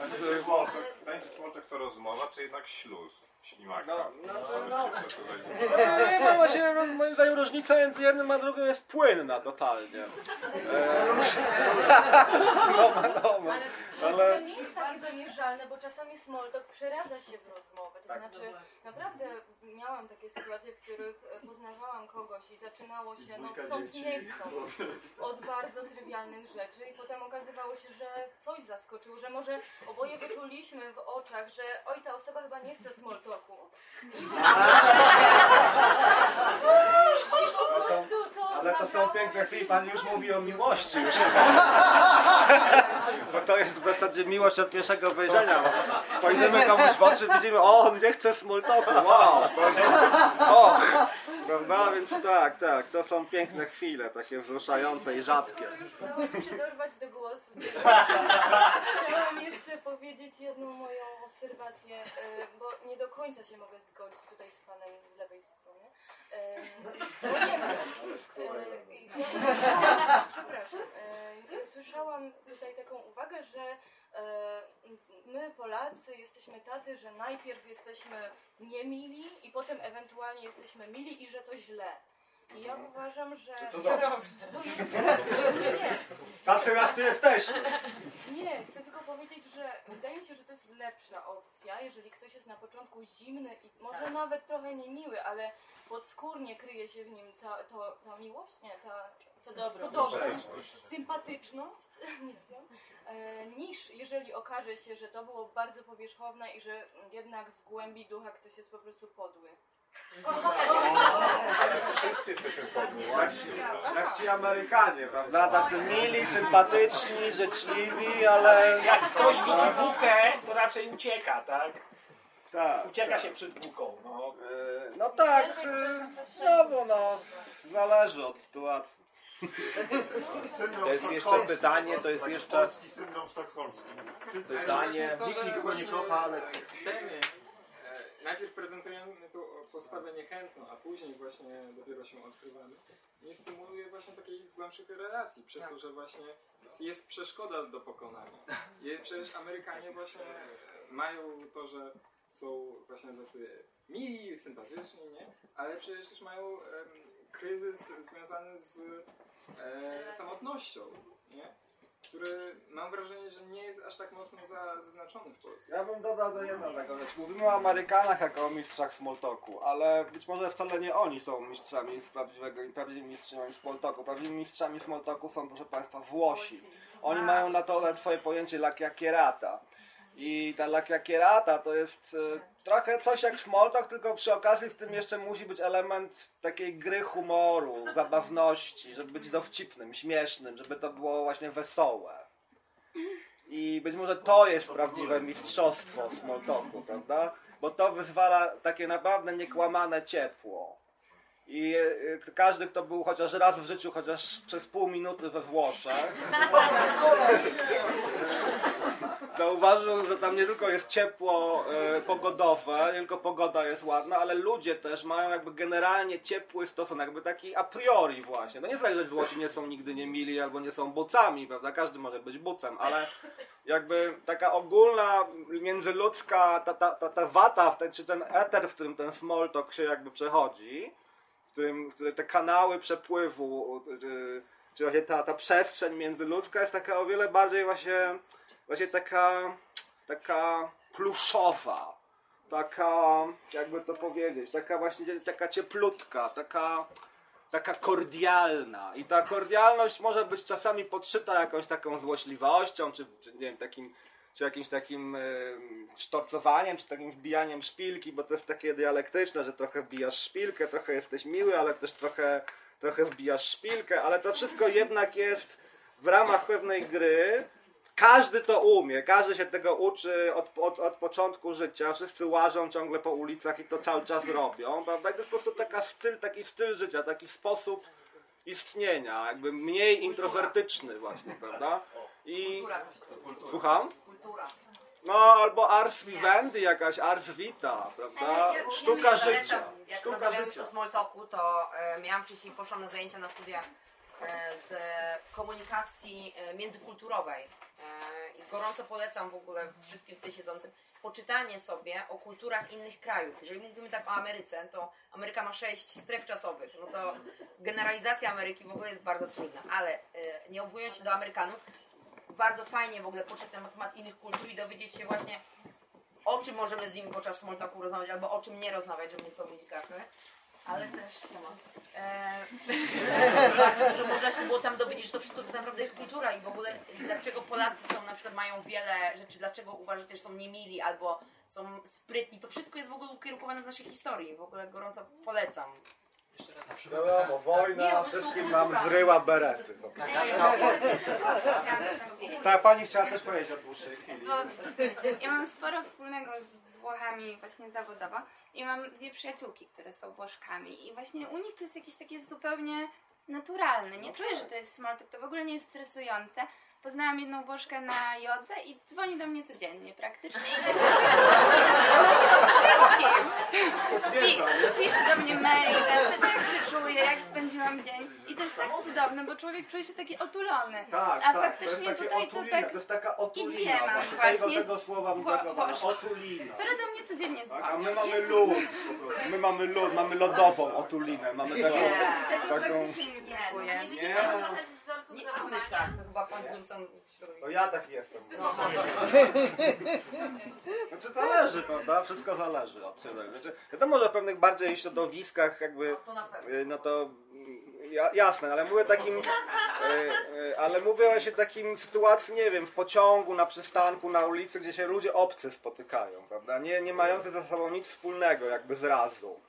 Będzie smoltek to rozmowa, czy jednak śluz? Ślimaka. No, znaczy, no. przesuwać. No, nie ma właśnie, moim zdaniem różnica między jednym a drugim jest płynna totalnie. E, no, no, no, ale... To nie jest takie zamierzalne, bo czasami small talk przeradza się w rozmowę. To Tak. znaczy, naprawdę miałam takie sytuacje, w których e, poznawałam kogoś i zaczynało się, no chcąc nie chcąc, od bardzo trywialnych rzeczy i potem okazywało się, że coś zaskoczyło, że może oboje wyczuliśmy w oczach, że oj, ta osoba chyba nie chce small I po prostu to Ale to są piękne chwile, pan już mówi o miłości już. Bo to jest w zasadzie miłość od pierwszego wejrzenia. Spojrzymy komuś w oczy, widzimy, o, on nie chce small talku, wow. To, o, prawda? Więc tak, tak, to są piękne chwile, takie wzruszające i rzadkie. Udało się dorwać do głosu, chciałam jeszcze powiedzieć jedną moją obserwację, e, bo nie do końca się mogę zgodzić tutaj z panem z lewej strony. E, Bo nie e, przepraszam, słyszałam tutaj taką uwagę, że my Polacy jesteśmy tacy, że najpierw jesteśmy niemili i potem ewentualnie jesteśmy mili i że to źle. I ja uważam, że... To dobrze. To jest... Nie, Tacy raz tu jesteśmy. nie, chcę tylko powiedzieć, że wydaje mi się, że to jest lepsza opcja, jeżeli ktoś jest na początku zimny i może nawet trochę niemiły, ale podskórnie kryje się w nim ta, to, ta miłość, nie, ta To dobro, Sympatyczność. sympatyczność, nie wiem, e, niż jeżeli okaże się, że to było bardzo powierzchowne i że jednak w głębi ducha ktoś jest po prostu podły. Wszyscy jesteśmy podni. Jak ci, jak ci Amerykanie, prawda? Tacy mili, sympatyczni, życzliwi, ale... Jak ktoś widzi bukę, to raczej ucieka, tak? Tak. Ucieka się przed buką. No. E, No tak, e, znowu no, zależy od sytuacji. To jest jeszcze pytanie, to jest jeszcze- Polski syndrom sztokholmski. Pytanie- Nikt nikogo nie kocha, ale... Chcemy. e, Najpierw prezentujemy tu postawę niechętną, a później właśnie dopiero się odkrywamy. Nie stymuluje właśnie takiej głębszych relacji, przez to, że właśnie jest przeszkoda do pokonania. I przecież Amerykanie właśnie e, mają to, że są właśnie tacy mili, sympatyczni, nie? Ale przecież też mają kryzys związany z e, samotnością, nie? Który mam wrażenie, że nie jest aż tak mocno zaznaczony w Polsce. Ja bym dodał do taką rzecz. Mówimy o Amerykanach jako o mistrzach smalltalku, ale być może wcale nie oni są mistrzami z prawdziwego i prawdziwymi mistrzami smalltalku. Prawdziwymi mistrzami smalltalku są, proszę Państwa, Włosi. Oni mają na to swoje pojęcie la chiacchierata. I ta la chiacchierata to jest e, trochę coś jak smalltalk, tylko przy okazji w tym jeszcze musi być element takiej gry humoru, zabawności, żeby być dowcipnym, śmiesznym, żeby to było właśnie wesołe. I być może to jest prawdziwe mistrzostwo smalltalku, prawda? Bo to wyzwala takie naprawdę niekłamane ciepło. I e, każdy, kto był chociaż raz w życiu, chociaż przez pół minuty we Włoszech, zauważył, że tam nie tylko jest ciepło e, pogodowe, nie tylko pogoda jest ładna, ale ludzie też mają jakby generalnie ciepły stosunek, jakby taki a priori właśnie. No nie znaczy, że Włosi nie są nigdy nie mili albo nie są bucami, prawda? Każdy może być bucem, ale jakby taka ogólna międzyludzka ta, ta, ta, ta wata, ten, czy ten eter, w którym ten small się jakby przechodzi, w którym, w którym te kanały przepływu, y, czy właśnie ta, ta przestrzeń międzyludzka jest taka o wiele bardziej właśnie, właśnie taka, taka pluszowa, taka, jakby to powiedzieć, taka właśnie taka cieplutka, taka, taka kordialna. I ta kordialność może być czasami podszyta jakąś taką złośliwością, czy, czy nie wiem, takim czy jakimś takim e, sztorcowaniem, czy takim wbijaniem szpilki, bo to jest takie dialektyczne, że trochę wbijasz szpilkę, trochę jesteś miły, ale też trochę, trochę wbijasz szpilkę, ale to wszystko jednak jest w ramach pewnej gry. Każdy to umie, każdy się tego uczy od, od, od początku życia, wszyscy łażą ciągle po ulicach i to cały czas robią, prawda? I to jest po prostu taka styl, taki styl życia, taki sposób istnienia, jakby mniej introwertyczny właśnie, prawda? I... Słucham? Kultura. No, albo ars vivendi, jakaś ars vita, prawda? Sztuka życia. Jak Sztuka życia. o small talku, to e, miałam wcześniej, poszłam na zajęcia na studiach e, z komunikacji e, międzykulturowej. E, I gorąco polecam w ogóle wszystkim tutaj siedzącym poczytanie sobie o kulturach innych krajów. Jeżeli mówimy tak o Ameryce, to Ameryka ma sześć stref czasowych. No to generalizacja Ameryki w ogóle jest bardzo trudna, ale e, nie odwołując się do Amerykanów, bardzo fajnie w ogóle poczytać na temat innych kultur i dowiedzieć się właśnie o czym możemy z nimi podczas small rozmawiać, albo o czym nie rozmawiać, żeby nie powiedzieć gafy. Ale też nie ma. Eee, bardzo dużo można się było tam dowiedzieć, że to wszystko tak naprawdę jest kultura i w ogóle dlaczego Polacy są na przykład mają wiele rzeczy, dlaczego uważacie, że są niemili albo są sprytni. To wszystko jest w ogóle ukierunkowane w naszej historii. W ogóle gorąco polecam. Wiadomo, wojna, Nie, po wszystkim nam zryła berety. No. Tak, pani chciała coś powiedzieć od dłuższej chwili. Ja mam sporo wspólnego z, z Włochami właśnie zawodowo i mam dwie przyjaciółki, które są Włoszkami i właśnie u nich to jest jakieś takie zupełnie naturalne. Nie czuję, że to jest small talk, to w ogóle nie jest stresujące. Poznałam jedną Włoszkę na jodze i dzwoni do mnie codziennie praktycznie. I Pi- pisze do mnie maile, pyta jak się czuję, jak spędziłam dzień. I to jest tak cudowne, bo człowiek czuje się taki otulony. Tak, A tak, faktycznie to tutaj otulina, to tak... to jest taka otulina. I dwie mam właśnie, właśnie. Tego, tego słowa. Otulina. Które do mnie codziennie Tak, dzwonią. a my mamy lód po prostu. My mamy lód, mamy lodową otulinę. Mamy taką... Tego taką faktycznie mi brakuje. Nie, Nie mamy tak, to chyba pan Wilson to ja taki jestem. Znaczy zależy, prawda? Wszystko zależy od siebie. Znaczy, wiadomo, że w pewnych bardziej środowiskach jakby, to na pewno. y, no to mm, ja, jasne, ale mówię takim, y, y, ale mówię właśnie takim sytuacji, nie wiem, w pociągu, na przystanku, na ulicy, gdzie się ludzie obcy spotykają, prawda? Nie, nie mający ze sobą nic wspólnego jakby zrazu,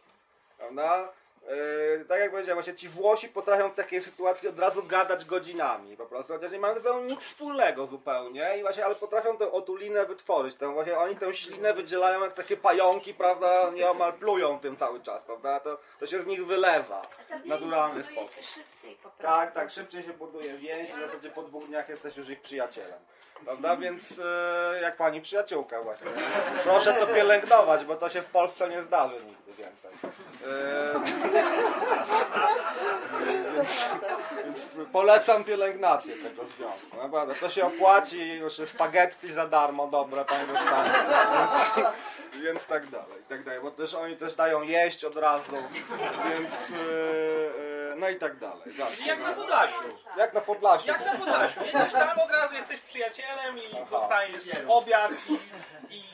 prawda? Yy, tak jak powiedziałem, właśnie ci Włosi potrafią w takiej sytuacji od razu gadać godzinami po prostu, chociaż nie mają ze sobą nic wspólnego zupełnie, i właśnie, ale potrafią tę otulinę wytworzyć, tę, właśnie oni tę ślinę wydzielają jak takie pająki, prawda, nieomal plują tym cały czas, prawda, to, to się z nich wylewa w naturalny sposób. się szybciej po prostu. Tak, tak, szybciej się buduje więź, w zasadzie po dwóch dniach jesteś już ich przyjacielem. Prawda? Więc e, jak pani przyjaciółka właśnie. Proszę to pielęgnować, bo to się w Polsce nie zdarzy nigdy więcej. E, więc, więc polecam pielęgnację tego związku. Naprawdę, to się opłaci, już spaghetti za darmo, dobre pani dostanie. Więc, więc tak dalej, tak dalej. Bo też oni też dają jeść od razu, więc e, e, no i tak dalej. Czyli jak na Podlasiu. Jak na Podlasiu. Jak na Podlasiu. Jedziesz tam, od razu jesteś przyjacielem i dostajesz obiad i, i,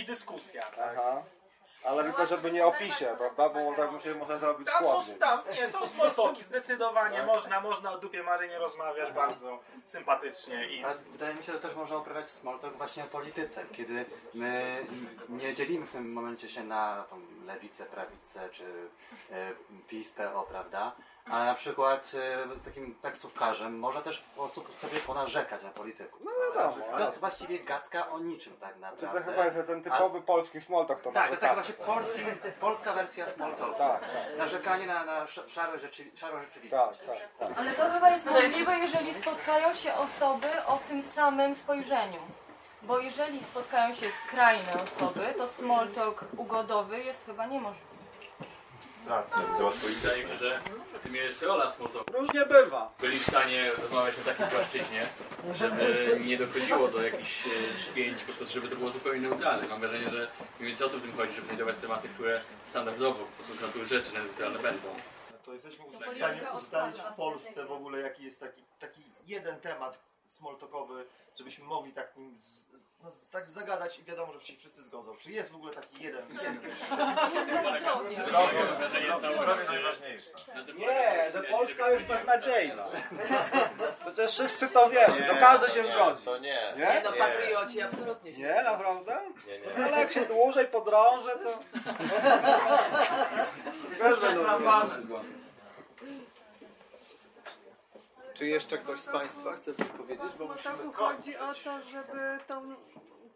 i dyskusja. Aha. Ale tylko żeby nie opisie, prawda? Bo tak się może zrobić Tam są, tam, nie, są small talki, zdecydowanie można, można o dupie Marynie rozmawiać bardzo sympatycznie i wydaje mi się, że też można uprawiać small talk właśnie o polityce, kiedy my nie dzielimy w tym momencie się na tą lewicę, prawicę czy e, PiS, PO, prawda? A na przykład e, z takim taksówkarzem można też po prostu sobie ponarzekać na polityków. No wiadomo, To jest właściwie gadka o niczym tak Czy naprawdę. to chyba jest ten typowy polski small talk to Tak, to taka narzekanie. właśnie polski, polska wersja small talk. Tak, tak. Narzekanie na, na sz- szarą rzeczywistość. Tak, tak, tak. Ale to chyba jest możliwe, jeżeli spotkają się osoby o tym samym spojrzeniu. Bo jeżeli spotkają się skrajne osoby, to small talk ugodowy jest chyba niemożliwy. Wydaje mi się, że w tym jest rola smalltalku. Różnie bywa. Byli w stanie rozmawiać na takiej płaszczyźnie, żeby nie dochodziło do jakichś e, szpięć, po prostu żeby to było zupełnie neutralne. Mam wrażenie, że mniej więcej o to w tym chodzi, żeby znajdować tematy, które standardowo po prostu z natury rzeczy neutralne będą. To jesteśmy w stanie ustalić w Polsce w ogóle jaki jest taki, taki jeden temat smalltalkowy, żebyśmy mogli tak nim z, no, tak zagadać i wiadomo, że się wszyscy zgodzą. Czy jest w ogóle taki jeden? jeden. Zdrowie najważniejsze. Nie, że Polska jest beznadziejna. Przecież wszyscy to wiemy, to każdy się zgodzi. To nie. Nie? No, patrioci absolutnie się Nie, naprawdę? Nie, nie. No, ale jak się dłużej podrążę, to... Wiesz, że no, Czy jeszcze ktoś z Państwa chce coś powiedzieć? Bo musimy chodzi o to, żeby tą,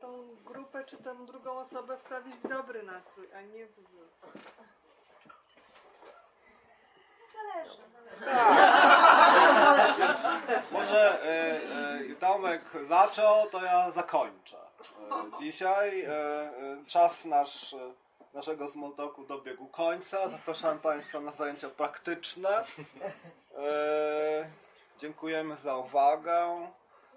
tą grupę czy tą drugą osobę wprawić w dobry nastrój, a nie w zły. Zależy. Może e, e, Tomek zaczął, to ja zakończę. E, dzisiaj e, e, czas nasz, e, naszego smalltalku dobiegł końca. Zapraszam Państwa na zajęcia praktyczne. E, dziękujemy za uwagę.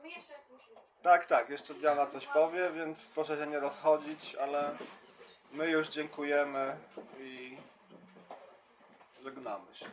My jeszcze musimy... Tak, tak, jeszcze Diana coś powie, więc proszę się nie rozchodzić, ale my już dziękujemy i żegnamy się.